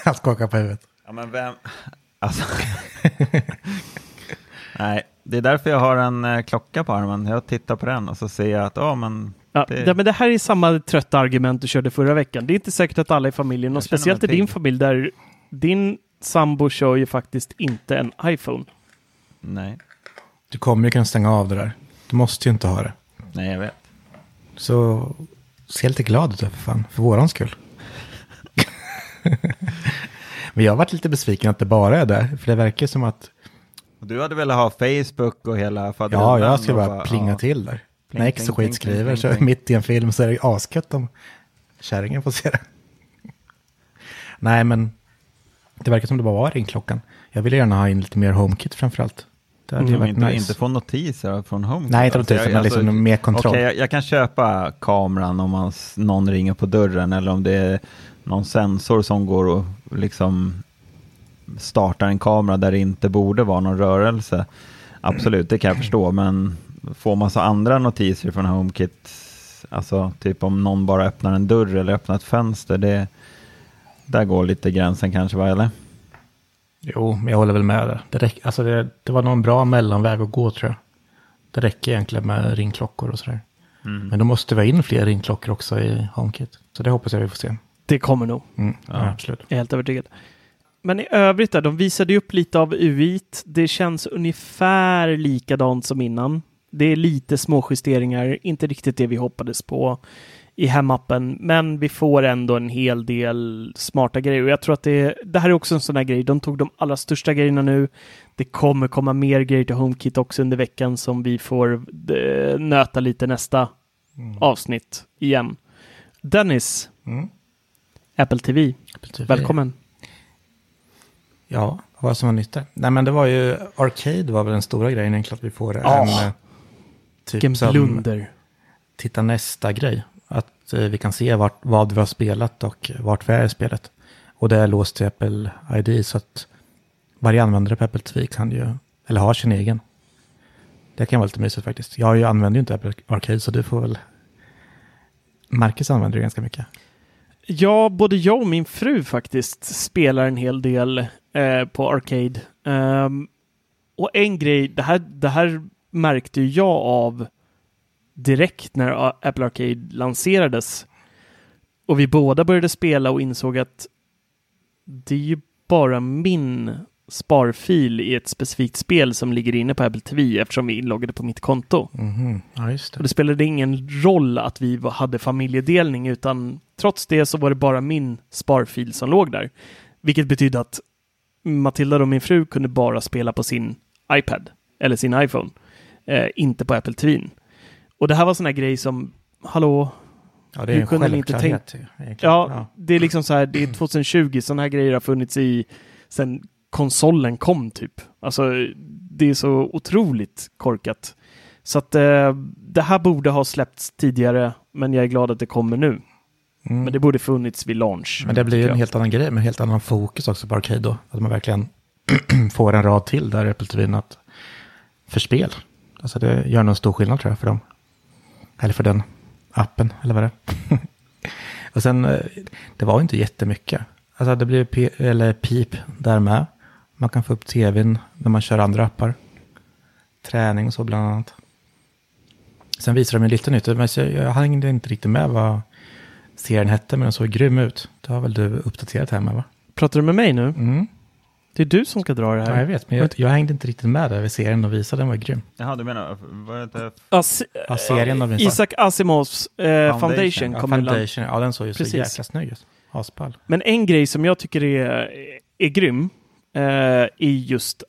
<laughs> Han skakar på huvudet. Ja, men vem... Alltså... <laughs> Nej, det är därför jag har en eh, klocka på armen. Jag tittar på den och så ser jag att, ja men... Ja, Det- ja, men det här är samma trötta argument du körde förra veckan. Det är inte säkert att alla i familjen, och speciellt i din familj där din sambo kör ju faktiskt inte en iPhone. Nej, Du kommer ju kunna stänga av det där. Du måste ju inte ha det. nej jag vet. Så se lite glad ut för fan, för våran skull. <laughs> Men jag har varit lite besviken att det bara är det. För det verkar som att, Du hade velat ha Facebook och hela ja, faderullan jag ska och bara plinga ja. till där. Pling, När X och skit skriver så mitt i en film så är det asgött om kärringen får se det. <laughs> Nej, men det verkar som det bara var ringklockan. Jag vill gärna ha in lite mer HomeKit framförallt. Det hade ju Mm, inte, nice. inte få notiser från Home. Nej, inte notiser, men liksom mer kontroll. Okej, jag, jag kan köpa kameran om man, någon ringer på dörren eller om det är någon sensor som går och liksom startar en kamera där det inte borde vara någon rörelse. Absolut, det kan jag förstå, men få massa andra notiser från HomeKit, alltså typ om någon bara öppnar en dörr eller öppnar ett fönster, det, där går lite gränsen kanske, va, eller? Jo, men jag håller väl med där. Det, räck, alltså det, det var någon bra mellanväg att gå tror jag. Det räcker egentligen med ringklockor och sådär. Men då måste vi ha in fler ringklockor också i HomeKit. Så det hoppas jag vi får se. Det kommer nog. Mm, ja. absolut. Jag är helt övertygad. Men i övrigt där, de visade ju upp lite av UI. Det känns ungefär likadant som innan. Det är lite små justeringar, inte riktigt det vi hoppades på i hemappen, men vi får ändå en hel del smarta grejer. Och jag tror att det, det här är också en sån här grej. De tog de allra största grejerna nu. Det kommer komma mer grejer till HomeKit också under veckan som vi får eh, nöta lite nästa avsnitt igen. Dennis, Mm. Apple TV, Apple TV. välkommen. Ja, vad som var nytt där? Nej, men det var ju Arcade var väl den stora grejen egentligen. Att vi får Ja. en eh, typ som blunder. titta nästa grej. Att eh, vi kan se vart, vad vi har spelat och vart vi är i spelet. Och det är låst till Apple ID så att varje användare på Apple TV kan ju, eller har sin egen. Det kan vara lite mysigt faktiskt. Jag ju använder ju inte Apple Arcade så du får väl... Marcus använder det ganska mycket. Ja, både jag och min fru faktiskt spelar en hel del eh, på Arcade. Um, och en grej, det här, det här märkte ju jag av direkt när eh, Apple Arcade lanserades. Och vi båda började spela och insåg att det är ju bara min sparfil i ett specifikt spel som ligger inne på Apple TV eftersom vi är inloggade på mitt konto. Mhm. Ja, just Och det. det spelade ingen roll att vi hade familjedelning utan trots det så var det bara min sparfil som låg där. Vilket betydde att Matilda och min fru kunde bara spela på sin iPad eller sin iPhone. Eh, inte på Apple TV. Och det här var sån här grej som, hallå, Ja, det är Hur en kunde ni inte självklarhet. egentligen. Ja, det är liksom så här, det är <clears throat> 2020, sådana här grejer har funnits i sen konsolen kom typ. Alltså, det är så otroligt korkat. Så att eh, det här borde ha släppts tidigare, men jag är glad att det kommer nu. Mm. Men det borde funnits vid launch. Men det blir ju en helt annan grej med helt annan fokus också på Arcade då. Att man verkligen <clears throat> får en rad till där i Apple TV att för spel. Alltså det gör nog stor skillnad tror jag för dem. Eller för den appen eller vad det är. <laughs> Och sen, eh, det var ju inte jättemycket. Alltså det blir p- eller pip där med. Man kan få upp tvn när man kör andra appar. Träning och så bland annat. Sen visar de ju lite nytt. Men jag, jag hängde inte riktigt med vad serien hette, men den såg grym ut. Det har väl du uppdaterat här med va? Pratar du med mig nu? Mm. Det är du som ska dra det här. Ja, jag vet, men jag, jag hängde inte riktigt med där vid serien och visade den var grym. Jaha, du menar, det inte... As- Ja, serien av Isaac Asimovs eh, Foundation, ja, ju land- Foundation, ja den såg ju Precis. så jäkla snygg ut. Aspall. Men en grej som jag tycker är, är grym eh, är just,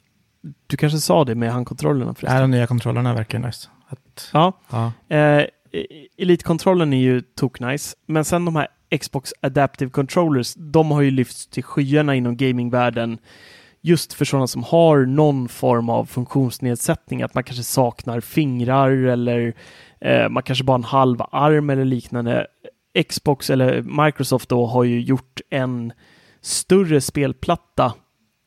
du kanske sa det med handkontrollerna förresten? de nya kontrollerna verkar nice. Att, Ja, ja. eh, Elite-kontrollen är ju toknice, men sen de här Xbox Adaptive Controllers, de har ju lyfts till skyarna inom gamingvärlden just för sådana som har någon form av funktionsnedsättning, att man kanske saknar fingrar eller eh, man kanske bara har en halv arm eller liknande. Xbox eller Microsoft då har ju gjort en större spelplatta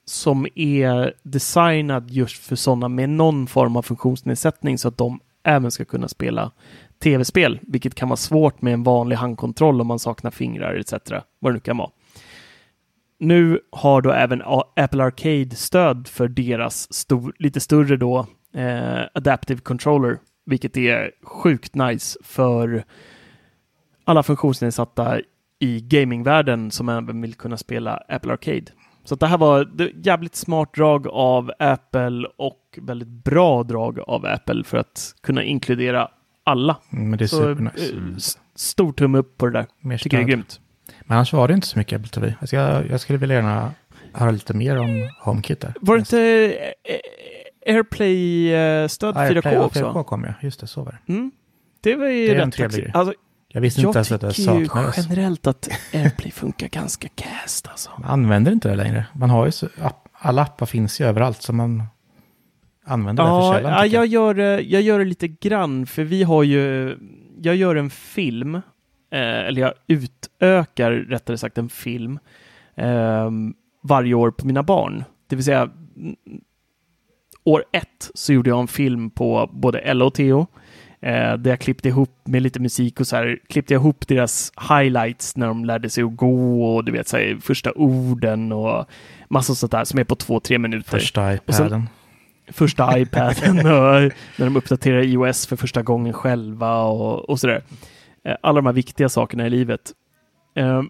som är designad just för sådana med någon form av funktionsnedsättning så att de även ska kunna spela tv-spel, vilket kan vara svårt med en vanlig handkontroll om man saknar fingrar etc. Vad det nu kan vara. Nu har då även Apple Arcade stöd för deras stor, lite större då eh, Adaptive Controller, vilket är sjukt nice för alla funktionsnedsatta i gamingvärlden som även vill kunna spela Apple Arcade. Så det här var det jävligt smart drag av Apple och väldigt bra drag av Apple för att kunna inkludera alla. Mm, Men det är Så, supernice. eh, stor tumme upp på det där. Mer Tycker det är grymt. Men annars var det inte så mycket Apple TV. Jag, jag skulle vilja gärna höra lite mer om HomeKit där. Var det inte eh, AirPlay-stöd Ja, 4K Play- ja, också? 4K kom jag, just det, så var det. Mm. Det var ju Det rätt alltså, Jag visste inte Jag ens att det tycker ju saknades. generellt att <laughs> AirPlay funkar ganska cast alltså. Man använder inte det längre. Man har ju så, app, alla appar finns ju överallt så man använder det för Ja, sällan. ja tycker jag, gör, det- jag gör det lite grann, för vi har ju, jag gör en film, eh, eller jag utökar rättare sagt en film eh, varje år på mina barn. Det vill säga, år ett så gjorde jag en film på både Ella och Theo, eh, där jag klippte ihop med lite musik och så här, klippte jag ihop deras highlights när de lärde sig att gå och du vet, så här, första orden och massa sånt där som är på två, tre minuter Första iPaden. första iPaden <laughs> och när de uppdaterar iOS för första gången själva och, och sådär. Eh, Alla de här viktiga sakerna i livet. Ehm,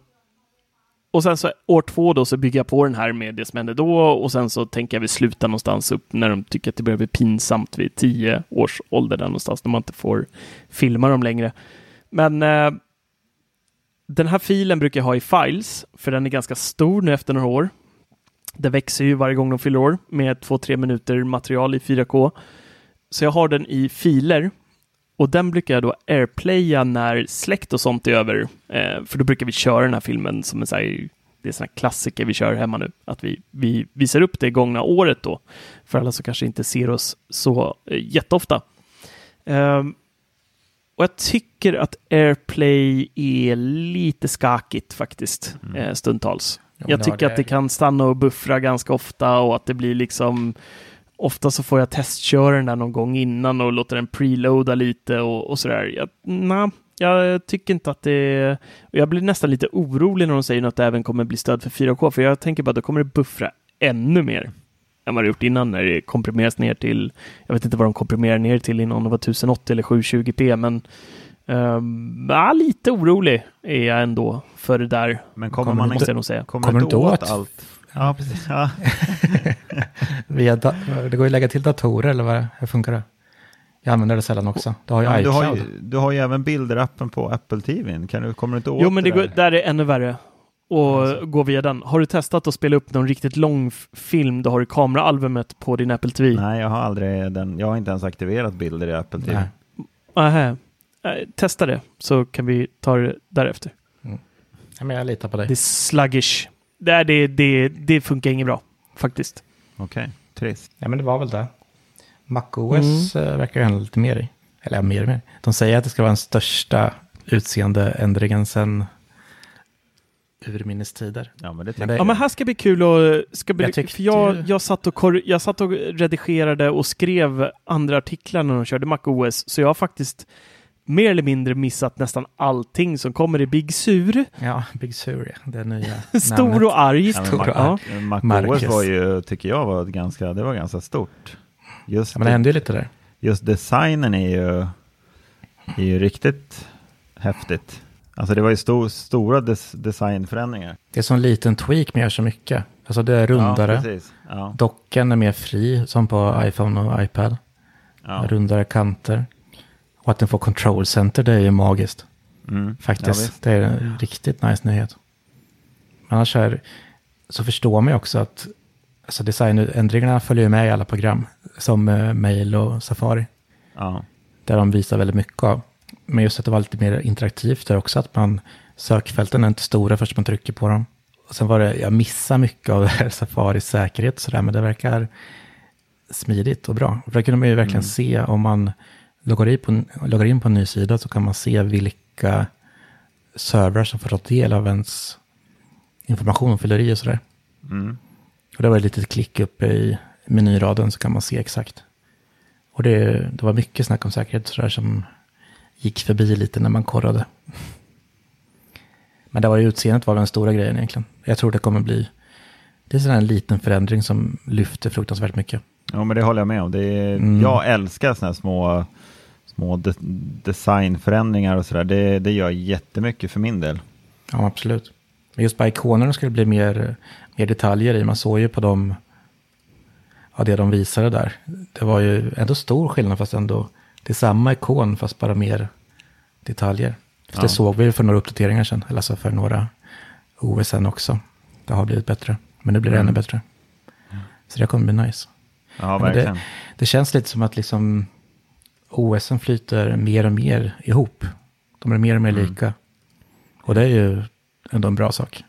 och sen så år två då så bygger jag på den här med det som hände då och sen så tänker jag vi slutar någonstans upp när de tycker att det börjar bli pinsamt vid tio års ålder där någonstans när man inte får filma dem längre. Men eh, den här filen brukar jag ha i files för den är ganska stor nu efter några år. Det växer ju varje gång de fyller år med 2-3 minuter material i 4K. Så jag har den i filer och den brukar jag då airplaya när släkt och sånt är över. Eh, för då brukar vi köra den här filmen som en så här, det är här klassiker vi kör hemma nu. Att vi, vi visar upp det gångna året då. För alla som kanske inte ser oss så eh, jätteofta. Ehm, och jag tycker att AirPlay är lite skakigt faktiskt, eh, stundtals. Ja, jag tycker att det kan stanna och buffra ganska ofta och att det blir liksom Ofta så får jag testköra den där någon gång innan och låta den preloada lite och, och sådär. Jag, na, jag tycker inte att det... Jag blir nästan lite orolig när de säger att det även kommer bli stöd för 4K, för jag tänker bara att då kommer det buffra ännu mer än vad det gjort innan när det komprimeras ner till, jag vet inte vad de komprimerar ner till innan, om det var 1080 eller 720p, men Um, ja, lite orolig är jag ändå för det där. Men kommer, Kommer man måste jag nog säga. kommer, Kommer inte inte åt åt? allt? Ja, precis. Ja. <laughs> Via det går ju att lägga till datorer eller vad, hur funkar det? Jag använder det sällan också. Du har ju Ja, du, har ju, du har ju även bilderappen på Apple TV. Kan du, kommer du inte åt Jo, men det det går, där? där är ännu värre. Och Alltså. gå via den. Har du testat att spela upp någon riktigt lång film du har i kameraalbumet på din Apple TV? Nej, jag har aldrig den. Jag har inte ens aktiverat bilder i Apple TV. Nej. Aha. Eh, Testa det, så kan vi ta det därefter. Ja, men jag litar på dig. Det är sluggish. Det, det, det, det funkar inget bra, faktiskt. Okej, trist. Ja, men det var väl det. MacOS mm. verkar ju handla lite mer i. Eller mer och mer. De säger att det ska vara den största utseendeändringen sedan urminnes tider. Ja, men det tycker Men det- jag. Ja, men här ska bli kul och ska bli, Jag tyckte för jag, jag, satt och kor, jag satt och redigerade och skrev andra artiklar när de körde MacOS, så jag har faktiskt mer eller mindre missat nästan allting som kommer i Big Sur. Ja, Big Sur, ja. det nya <laughs> Stor och arg. Ja, Stor och Ja. Mac Marcus. OS var ju, tycker jag, var ganska, det var ganska stort. Just, Ja, men det hände ju lite där. just designen är ju, är ju riktigt häftigt. Alltså det var ju stor, stora des, designförändringar. Det är som en liten tweak men gör så mycket. Alltså det är rundare. Ja. Ja, Docken är mer fri, som på iPhone och iPad. ja. Rundare kanter. Och att den får control center, det är ju magiskt. Mm. Ja, Faktiskt. visst. det är en riktigt nice nyhet. Annars är, så förstår man ju också att alltså designändringarna följer med i alla program. Som eh, mail och Safari. ja. Där de visar väldigt mycket av. Men just att det var lite mer interaktivt där också. Att man, sökfälten är inte stora först man trycker på dem. Och sen var det, jag missar mycket av <laughs> Safaris säkerhet och sådär. Men det verkar smidigt och bra. För där kunde man ju verkligen se om man loggar in, på, loggar in på en ny sida så kan man se vilka servrar som får ta del av ens information och fyller i och sådär. Mm. Och det var ett litet klick uppe i menyraden så kan man se exakt. Och det, det var mycket snack om säkerhet sådär som gick förbi lite när man korrade. Men det var ju utseendet var den stora grejen egentligen. Jag tror det kommer bli, det är sådär en liten förändring som lyfter fruktansvärt mycket. Ja, men det håller jag med om. Det är, Mm. Jag älskar sådana här små, små de, designförändringar och sådär. Det, det gör jättemycket för min del. Ja, absolut. Men just på ikonerna ska det bli mer, mer detaljer i. Man såg ju på dem, ja, det de visade där. Det var ju ändå stor skillnad fast ändå, det är samma ikon fast bara mer detaljer. För Ja. Det såg vi för några uppdateringar sedan, eller alltså för några OS sen också. Det har blivit bättre, men nu blir det Mm. ännu bättre. Så det kommer bli nice. Ja, verkligen. Det känns lite som att liksom OSen flyter mer och mer ihop. De är mer och mer Mm. lika. Och det är ju ändå en bra sak.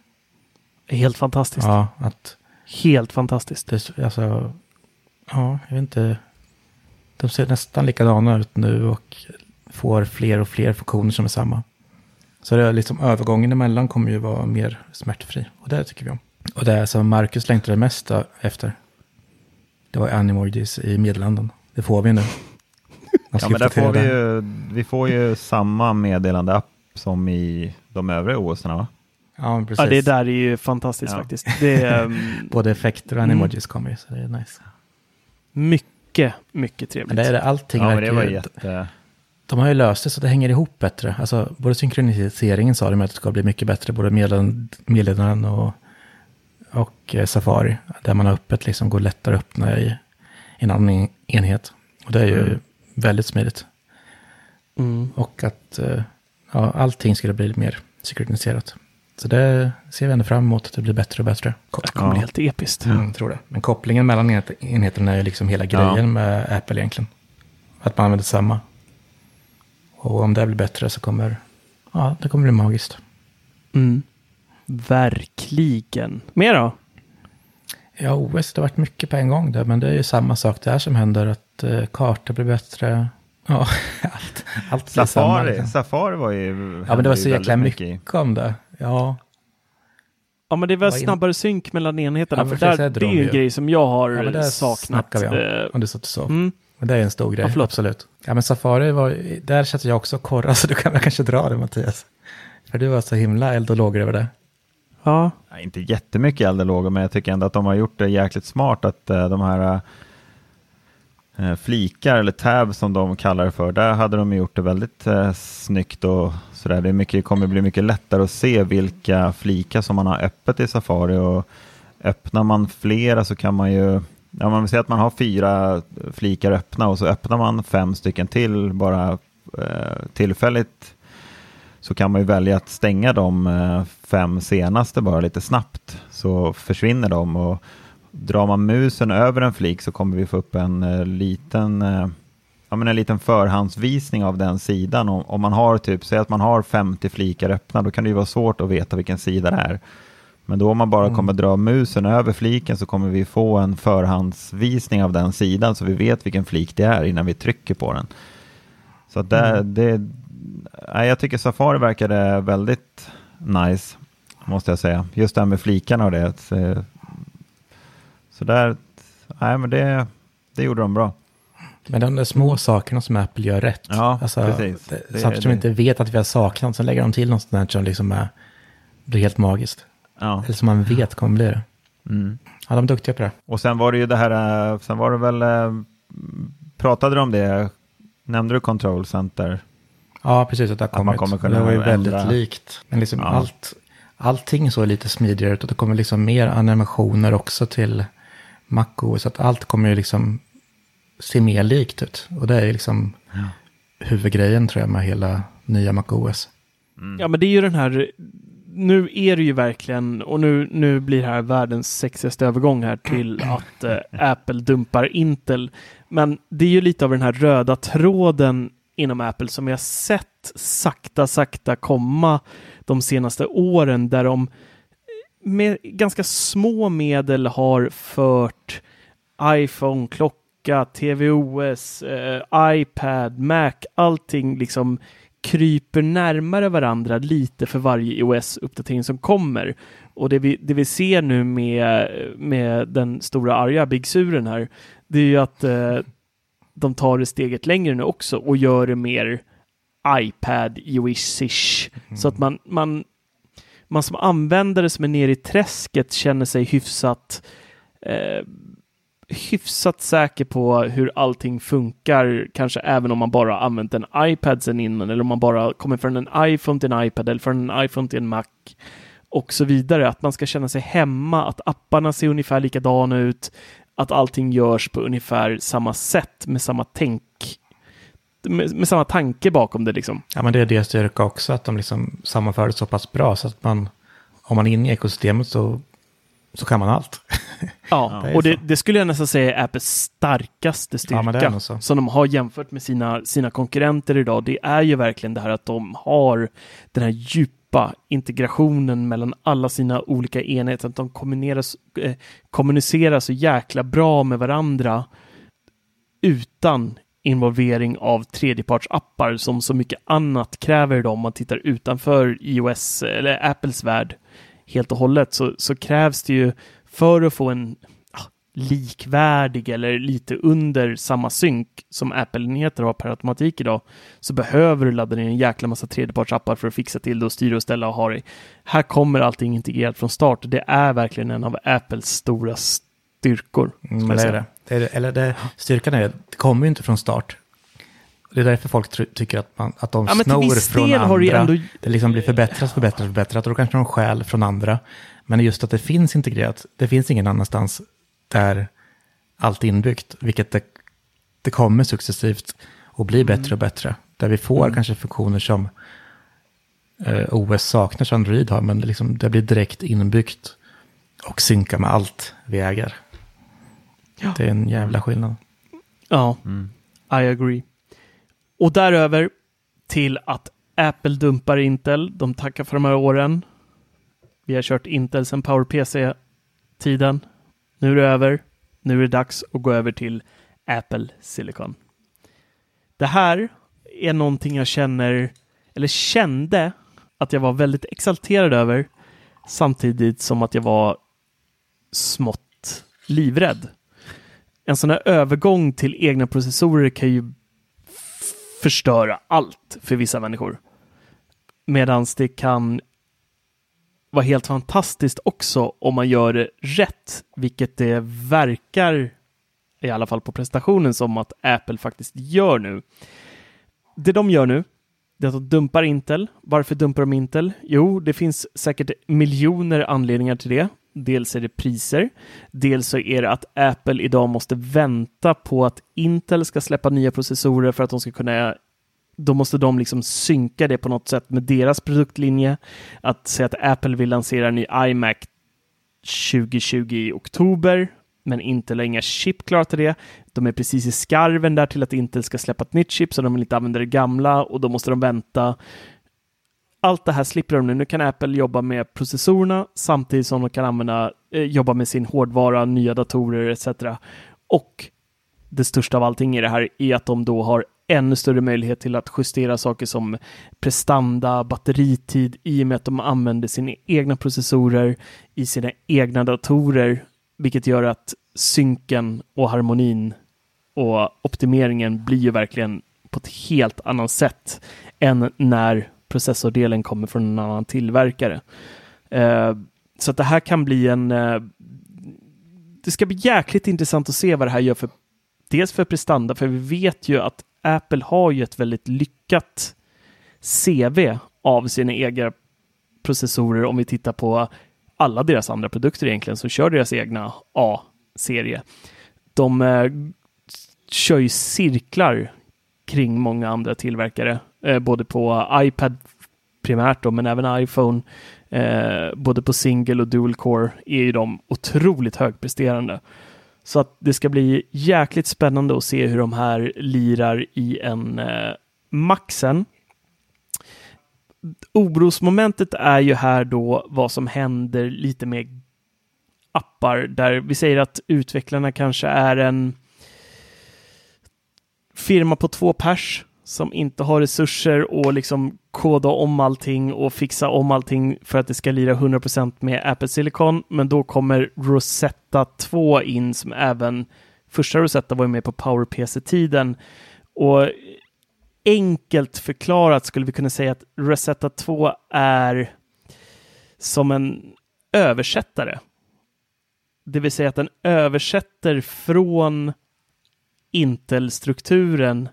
Helt fantastiskt. Ja, att Helt fantastiskt. det, alltså, ja, jag vet inte. De ser nästan likadana ut nu och får fler och fler funktioner som är samma. Så det är liksom övergången emellan kommer ju vara mer smärtfri. Och det tycker vi om. Och det är som Marcus längtade mest efter. Det var animojis i meddelanden. Det får vi nu. Ja, men där får vi ju, vi får ju samma meddelande-app som i de övriga OSarna va? Ja, men precis. Ja, det där är ju fantastiskt Ja. faktiskt. Det är um, <laughs> Både effekter och Mm. animojis kommer ju, så det är nice. mycket, mycket Men trevligt. det är det, allting Ja, men det var ju- jätte... De har ju löst det så det hänger ihop bättre. Alltså, både synkroniseringen sa de att det ska bli mycket bättre, både meddelanden, och, och eh, Safari. Där man har öppet liksom går lättare att öppna i en annan en- enhet. Och det är ju Mm. Väldigt smidigt. Mm. Och att eh, ja, allting skulle bli mer synkroniserat. Så det ser vi ändå fram emot att det blir bättre och bättre. Det kommer bli Ja. helt episkt. Mm, tror det. Men kopplingen mellan enhet- enheterna är ju liksom hela grejen Ja. med Apple egentligen. Att man använder samma. Och om det blir bättre så kommer ja, det kommer bli magiskt. Mm. Verkligen. Mer då? Ja, OS, det har varit mycket på en gång där, men det är ju samma sak där som händer. Att kartor blir bättre. Ja, <laughs> allt, allt blir samma. Safari, Liksom. Safari var ju... Ja, men det var så ju jäkla mycket, i. om det. Ja, Ja, men det är väl Vad in- snabbare synk mellan enheterna. Ja, för där, det det är ju en grej som jag har ja men det saknat. snackar vi om. Eh, Om du satt och sov. Mm. Men det är en stor grej, Ja, absolut. Ja, men Safari var, där satt jag också och korrade, <laughs> så du kan väl kanske dra det Mattias. För du var så himla eld och lågor över det. Ja, Nej, inte jättemycket eld och lågor, men jag tycker ändå att de har gjort det jäkligt smart att eh, de här eh, Eh, flikar eller tab som de kallar det för. Där hade de gjort det väldigt eh, snyggt och sådär. Det är mycket, kommer bli mycket lättare att se vilka flikar som man har öppet i Safari och öppnar man flera så kan man ju Ja, man vill säga att man har fyra flikar öppna och så öppnar man fem stycken till bara eh, tillfälligt så kan man ju välja att stänga de eh, fem senaste bara lite snabbt så försvinner de och drar man musen över en flik så kommer vi få upp en eh, liten eh, ja, men en liten förhandsvisning av den sidan. Om, om man har typ, säg att man har 50 flikar öppna, då kan det ju vara svårt att veta vilken sida det är. Men då om man bara mm. kommer dra musen över fliken så kommer vi få en förhandsvisning av den sidan så vi vet vilken flik det är innan vi trycker på den. Så där, mm. det, jag tycker Safari verkade väldigt nice, måste jag säga. Just det här med flikarna och det. Så där, nej men det, det gjorde de bra. Men de där små sakerna som Apple gör rätt. Ja, alltså, precis. Det, saker som vi inte vet att vi har saknat, så lägger de till något sånt där som liksom är, blir helt magiskt. Ja. Eller som man vet kommer bli det. Mm. Ja, de är duktiga på det. Och sen var det ju det här, äh, sen var det väl, äh, pratade du om det, nämnde du Control Center? Ja, precis, att det har kommit. man kommer kunna det var ju väldigt ändra. likt. Men liksom ja. allt, allting så är lite smidigare ut och det kommer liksom mer animationer också till MacOS. Så att allt kommer ju liksom se mer likt ut. Och det är liksom ja. huvudgrejen tror jag med hela nya MacOS. Mm. Ja, men det är ju den här nu är det ju verkligen, och nu, nu blir det här världens sexigaste övergång här till <clears throat> att eh, Apple dumpar Intel. Men det är ju lite av den här röda tråden inom Apple som har sett sakta, sakta komma de senaste åren där de med ganska små medel har fört iPhone, klocka, tvOS, eh, iPad, Mac, allting liksom kryper närmare varandra lite för varje iOS-uppdatering som kommer. Och det vi, det vi ser nu med, med den stora arga Big Suren här, det är ju att eh, de tar det steget längre nu också och gör det mer iPad iOS-ish. Mm. Så att man, man, man som användare som är nere i träsket känner sig hyfsat eh, hyfsat säker på hur allting funkar, kanske även om man bara använt en iPad sen innan, eller om man bara kommer från en iPhone till en iPad eller från en iPhone till en Mac och så vidare. Att man ska känna sig hemma, att apparna ser ungefär likadana ut, att allting görs på ungefär samma sätt med samma tänk med, med, samma tanke bakom det liksom. Ja, men det är deras styrka också, att de liksom sammanför det så pass bra så att man, om man är inne i ekosystemet så så kan man allt. <laughs> Ja, det och det, det, skulle jag nästan säga är Apples starkaste styrka. Ja, som de har jämfört med sina, sina konkurrenter idag. Det är ju verkligen det här att de har den här djupa integrationen mellan alla sina olika enheter. Att de eh, kommunicerar så jäkla bra med varandra utan involvering av tredjepartsappar som så mycket annat kräver idag om man tittar utanför iOS eller Apples värld helt och hållet så, så krävs det ju för att få en ja, likvärdig eller lite under samma synk som Apple-enheter har per automatik idag så behöver du ladda ner en jäkla massa tredjepartsappar för att fixa till det och styra och ställa och ha det. Här kommer allting integrerat från start. Det är verkligen en av Apples stora styrkor. Mm, det är det. Det. Eller det, styrkan är, det kommer ju inte från start. Det är därför folk tycker att, man, att de ja, snor från andra. Det, ändå... det liksom blir förbättrat, förbättrat, förbättrat. Och då kanske de stjäl från andra. Men just att det finns integrerat, det finns ingen annanstans där allt är inbyggt. Vilket det, det kommer successivt och blir bättre och bättre. Där vi får mm. kanske funktioner som eh, OS saknar, som Android har. Men det, liksom, det blir direkt inbyggt och synkar med allt vi äger. Ja. Det är en jävla skillnad. Ja, mm. I agree. Och däröver till att Apple dumpar Intel. De tackar för de här åren. Vi har kört Intel sedan PowerPC-tiden. Nu är det över. Nu är det dags att gå över till Apple Silicon. Det här är någonting jag känner, eller kände, att jag var väldigt exalterad över samtidigt som att jag var smått livrädd. En sån här övergång till egna processorer kan ju förstöra allt för vissa människor. Medan det kan vara helt fantastiskt också om man gör det rätt, vilket det verkar i alla fall på prestationen som att Apple faktiskt gör nu. Det de gör nu, det är att de dumpar Intel. Varför dumpar de Intel? Jo, det finns säkert miljoner anledningar till det. Dels är det priser. Dels så är det att Apple idag måste vänta på att Intel ska släppa nya processorer för att de ska kunna då måste de liksom synka det på något sätt med deras produktlinje. Att säga att Apple vill lansera en ny iMac 2020 i oktober, men Intel har inga chip klara till det. De är precis i skarven där till att Intel ska släppa ett nytt chip, så de vill inte använda det gamla och då måste de vänta. Allt det här slipper de nu. Nu kan Apple jobba med processorerna samtidigt som de kan använda, eh, jobba med sin hårdvara, nya datorer etc. Och det största av allting i det här är att de då har ännu större möjlighet till att justera saker som prestanda, batteritid i och med att de använder sina egna processorer i sina egna datorer, vilket gör att synken och harmonin och optimeringen blir ju verkligen på ett helt annat sätt än när processordelen kommer från en annan tillverkare. Eh, så att det här kan bli en... Eh, det ska bli jäkligt intressant att se vad det här gör för dels för prestanda, för vi vet ju att Apple har ju ett väldigt lyckat CV av sina egna processorer om vi tittar på alla deras andra produkter egentligen som kör deras egna A-serie. De eh, kör ju cirklar kring många andra tillverkare, eh, både på iPad primärt då, men även iPhone, eh, både på single och dual core är ju de otroligt högpresterande. Så att det ska bli jäkligt spännande att se hur de här lirar i en eh, Maxen. Orosmomentet är ju här då vad som händer lite med appar där vi säger att utvecklarna kanske är en firma på två pers som inte har resurser och liksom koda om allting och fixa om allting för att det ska lira 100% med Apple Silicon. Men då kommer Rosetta 2 in som även första Rosetta var med på PowerPC-tiden. Och enkelt förklarat skulle vi kunna säga att Rosetta 2 är som en översättare. Det vill säga att den översätter från Intel-strukturen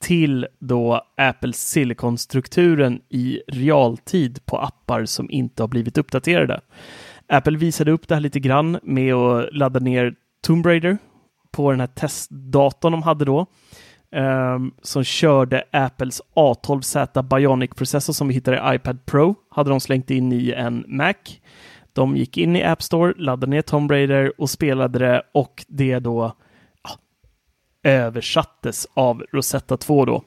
till då Apple Silicon-strukturen i realtid på appar som inte har blivit uppdaterade. Apple visade upp det här lite grann med att ladda ner Tomb Raider på den här testdatorn de hade då. Um, som körde Apples A12Z Bionic-processor som vi hittade i iPad Pro. Hade de slängt in i en Mac. De gick in i App Store, laddade ner Tomb Raider och spelade det och det då översattes av Rosetta 2 då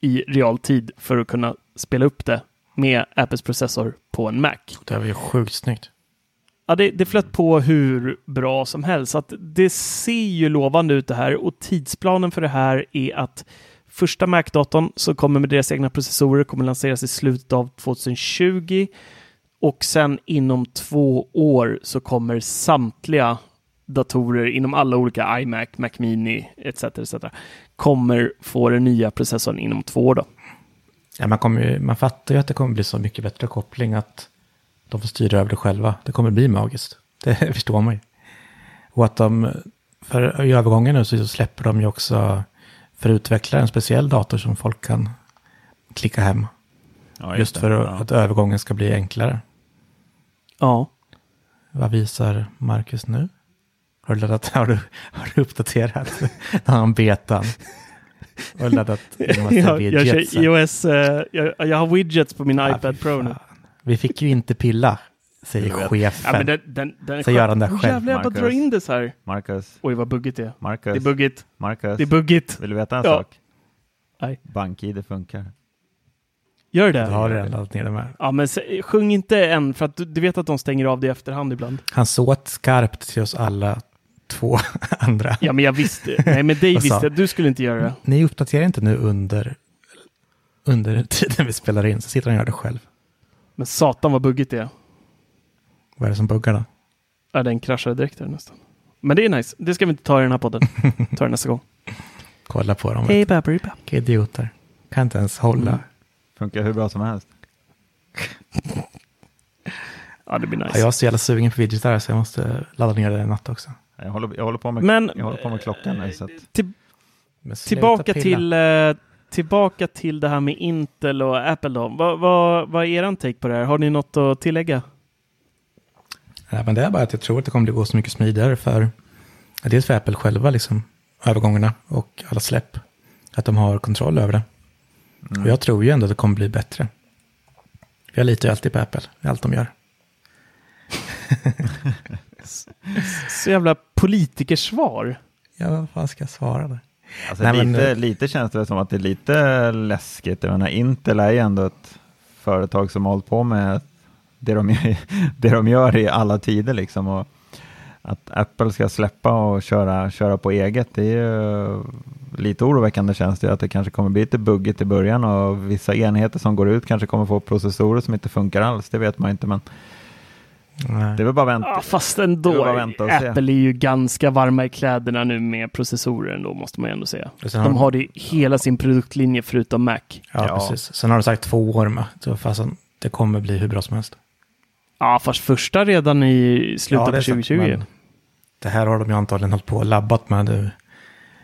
i realtid för att kunna spela upp det med Apples processor på en Mac. Det var ju sjukt snyggt. Ja, det, det flöt på hur bra som helst. Att det ser ju lovande ut det här och tidsplanen för det här är att första Mac-datorn som kommer med deras egna processorer kommer lanseras i slutet av 2020 och sen inom två år så kommer samtliga datorer inom alla olika iMac, Mac Mini etc. etc. kommer få den nya processorn inom två år. Då. Ja, man, kommer ju, man fattar ju att det kommer bli så mycket bättre koppling att de får styra över det själva. Det kommer bli magiskt. <laughs> Det förstår man ju. Och att de, för i övergången nu så släpper de ju också för utvecklare en speciell dator som folk kan klicka hem. Ja, just, just för ja. att övergången ska bli enklare. Ja. Vad visar Marcus nu? Har du, laddat, har du, har du uppdaterat den här betan? Och laddat en massa <laughs> ja, widgets? Jag, iOS, uh, jag, jag, har widgets på min ja, iPad Pro nu. Vi fick ju inte pilla, säger chefen. Ja, men den, den, den så gör han det själv. Jävlar, jag bara drar in det så här. Marcus. Oj, vad buggigt det är. Marcus. Det är buggigt. Marcus. Det är buggigt. Vill du veta en ja. sak? Nej. BankID funkar. Gör det? Du har redan laddat ner det med. Ja, men sjung inte än, för att du, du, vet att de stänger av det i efterhand ibland. Han såt skarpt till oss alla två <laughs> andra. Ja, men jag visste. Nej, men dig visste jag. Du skulle inte göra det. Ni uppdaterar inte nu under, under tiden vi spelar in, så sitter han och gör det själv. Men satan vad buggigt det är. Vad är det som buggar då? Ja, den kraschade direkt där nästan. Men det är nice. Det ska vi inte ta i den här podden. ta det nästa gång. <laughs> Kolla på dem. Hej baberiba. Vilka idioter. Kan inte ens hålla. Mm. Funkar hur bra som helst. <laughs> Ja, det blir Ja, nice. jag är så jävla sugen på widgetar så jag måste ladda ner det i natt också. Jag håller, jag håller, på, med, Men jag håller på med klockan nu. Så att, till, tillbaka, till, eh, tillbaka till det här med Intel och Apple då. Vad, vad, vad är er take på det här? Har ni något att tillägga? Ja, men det är bara att jag tror att det kommer att gå så mycket smidigare för dels för Apple själva, liksom, övergångarna och alla släpp. Att de har kontroll över det. Och jag tror ju ändå att det kommer bli bättre. Jag litar ju alltid på Apple, allt de gör. <laughs> <laughs> Så jävla politikersvar. Ja, vad fan ska jag svara där? alltså, Nej, men, lite, eh, lite känns det som att det är lite läskigt. Jag menar, Intel är ju ändå ett företag som har hållit på med det de, <laughs> det de gör i alla tider. Liksom, och att Apple ska släppa och köra, köra på eget, det är ju lite oroväckande känns det. Att det kanske kommer bli lite buggigt i början och vissa enheter som går ut kanske kommer få processorer som inte funkar alls. Det vet man inte, men Nej. det är väl bara vänta. Ja, fast ändå. vänta. Apple är ju ganska varma i kläderna nu med processorer ändå, måste man ju ändå säga. De har det i hela sin produktlinje förutom Mac. Ja, Ja. precis. Sen har de sagt två år med. Så fasen, det kommer bli hur bra som helst. Ja, fast första redan i slutet Ja, på sant, 2020. men Det här har de ju antagligen hållit på och labbat med nu.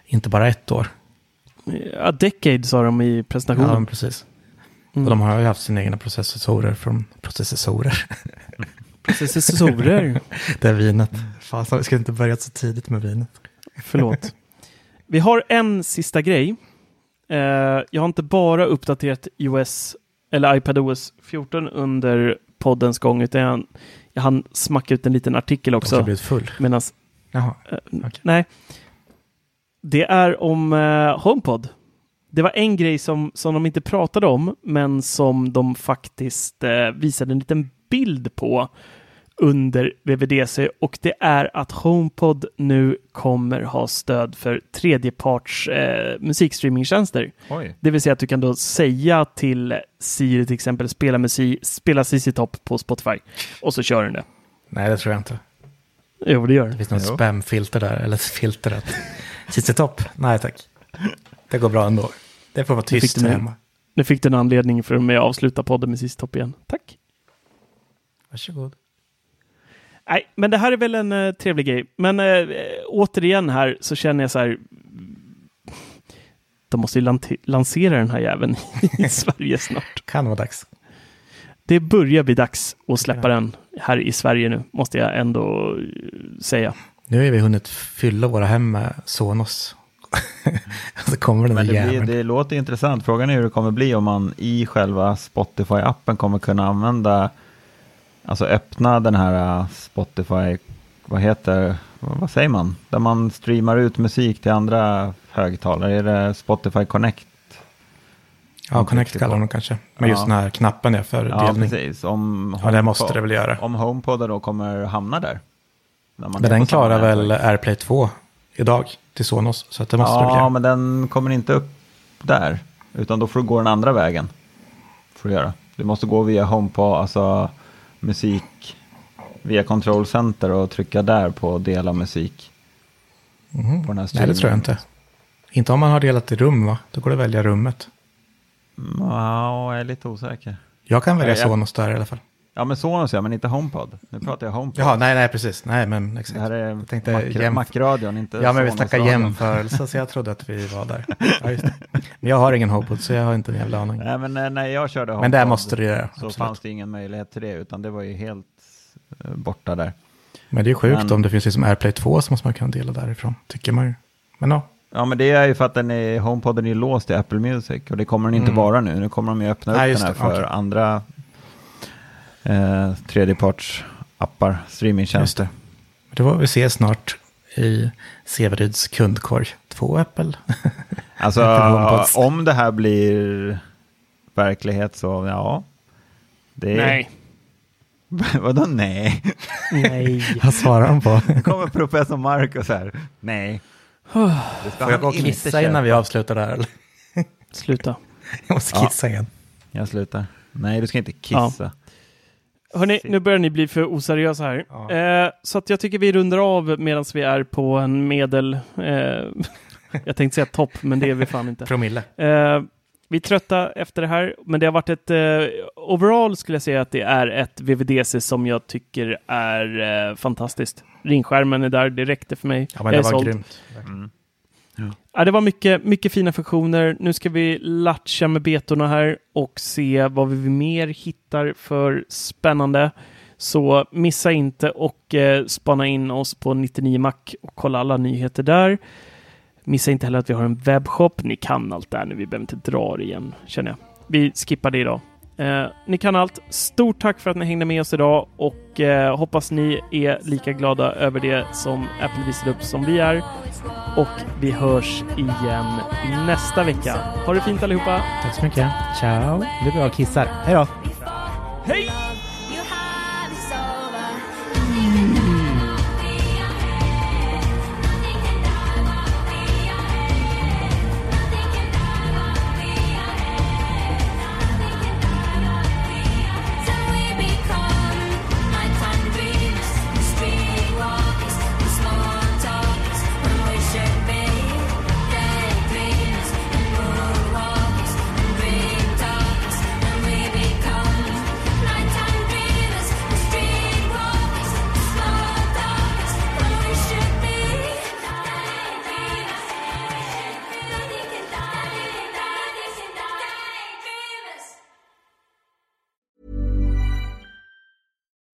Inte bara ett år. Ja, Decade sa de i Ja, presentationen. men precis. Mm. Och de har ju haft sina egna processorer från processorer. <laughs> Processorer. <laughs> det är vinet. Fasen, vi ska inte börja så tidigt med vinet. Förlåt. Vi har en sista grej. Eh, jag har inte bara uppdaterat iOS eller iPadOS 14 under poddens gång, utan jag, jag hann smacka ut en liten artikel också. blivit full. Medans, Jaha. eh, Okej. Nej. Det är om eh, HomePod. Det var en grej som, som de inte pratade om, men som de faktiskt eh, visade en liten bild på under VVDC och det är att HomePod nu kommer ha stöd för tredjeparts eh, musikstreamingtjänster. Oj. Det vill säga att du kan då säga till Siri till exempel spela musik, spela CC Top på Spotify och så kör den det. Nej, det tror jag inte. Jo, det gör Det den. finns något spamfilter där, eller filtret. CC <laughs> Topp? Nej tack. Det går bra ändå. Det får vara tyst nu. hemma. Nu fick du en anledning för mig att avsluta podden med CC Top igen. Tack! Varsågod. Nej, men det här är väl en eh, trevlig grej. Men eh, återigen här så känner jag så här. De måste ju lan- lansera den här jäveln <laughs> i Sverige snart. Kan vara dags. Det börjar bli dags att släppa Ja. den här i Sverige nu, måste jag ändå eh, säga. Nu har vi hunnit fylla våra hem med Sonos. <laughs> så kommer den Men det, blir, det låter intressant. Frågan är hur det kommer bli om man i själva Spotify-appen kommer kunna använda, alltså öppna den här uh, Spotify, vad heter, vad säger man, där man streamar ut musik till andra högtalare. Är det Spotify Connect? Ja, Connect kallar de kanske. Men just Ja. den här knappen är för Ja, delning. precis. Om Ja, det HomePod- måste det väl göra. Om HomePod då kommer hamna där. Men den klarar väl. AirPlay 2 idag till Sonos. Så att det måste Ja, men den kommer inte upp där. Utan då får du gå den andra vägen. Får du göra. Du måste gå via HomePod, alltså musik, via Control Center och trycka där på dela musik. Mhm. På den här Nej, det tror jag inte. Inte om man har delat i rum, va? Då går det att välja rummet. Mm, Ja, jag är lite osäker. Jag kan välja Ja, ja. Sonos där i alla fall. Ja, men Sonos ja, men inte HomePod. Nu pratar jag HomePod. Jaha, nej, nej, precis. Nej, men exakt. Det här är Jag tänkte Mac- jämf- Mac-radion, inte Ja, men vi snackar jämförelse, så jag trodde att vi var där. Ja, just det. Men jag har ingen HomePod, så jag har inte en jävla aning. Nej, men eh, när jag körde HomePod Men där måste du göra, så absolut. fanns det ingen möjlighet till det, utan det var ju helt eh, borta där. Men det är sjukt Men- om det finns liksom AirPlay 2 så måste man kunna dela därifrån, tycker man ju. Men ja, Ja, men det är ju för att den är, HomePoden är låst i Apple Music och det kommer den inte Mm. vara nu. Nu kommer de ju öppna upp Nej, den här för Okej. andra eh, tredjeparts-appar, streamingtjänster. det var vi ser snart i Severyds kundkorg. Två Apple. <laughs> Alltså, Apple om det här blir verklighet så, ja. Det är, Nej. <laughs> Vadå nej? Nej. <laughs> Vad svarar han på? Nu kommer professor Marcus här. Nej. <sighs> Får jag gå och kissa innan vi avslutar det här? Eller? Sluta. Jag måste Ja. kissa igen. Jag slutar. Nej, du ska inte kissa. Hörni, nu börjar ni bli för oseriösa här. Ja. Eh, så att jag tycker vi rundar av medan vi är på en medel... Eh, <laughs> jag tänkte säga topp, men det är vi fan inte. Promille. Eh, Vi är trötta efter det här, men det har varit ett... Eh, overall skulle jag säga att det är ett VVDC som jag tycker är eh, fantastiskt. Ringskärmen är där, det räckte för mig. Ja, men Jag det var såld. grymt. Ja, det var mycket, mycket fina funktioner. Nu ska vi latcha med betorna här och se vad vi mer hittar för spännande. Så missa inte och eh, spana in oss på 99 Mac och kolla alla nyheter där. Missa inte heller att vi har en webbshop. Ni kan allt där nu. Vi behöver inte dra det igen, känner jag. Vi skippar det idag. Eh, ni kan allt. Stort tack för att ni hängde med oss idag och eh, hoppas ni är lika glada över det som Apple visade upp som vi är. Och vi hörs igen nästa vecka. Ha det fint allihopa! Tack så mycket. Ciao. Nu går jag och kissar. Hej då! Hej!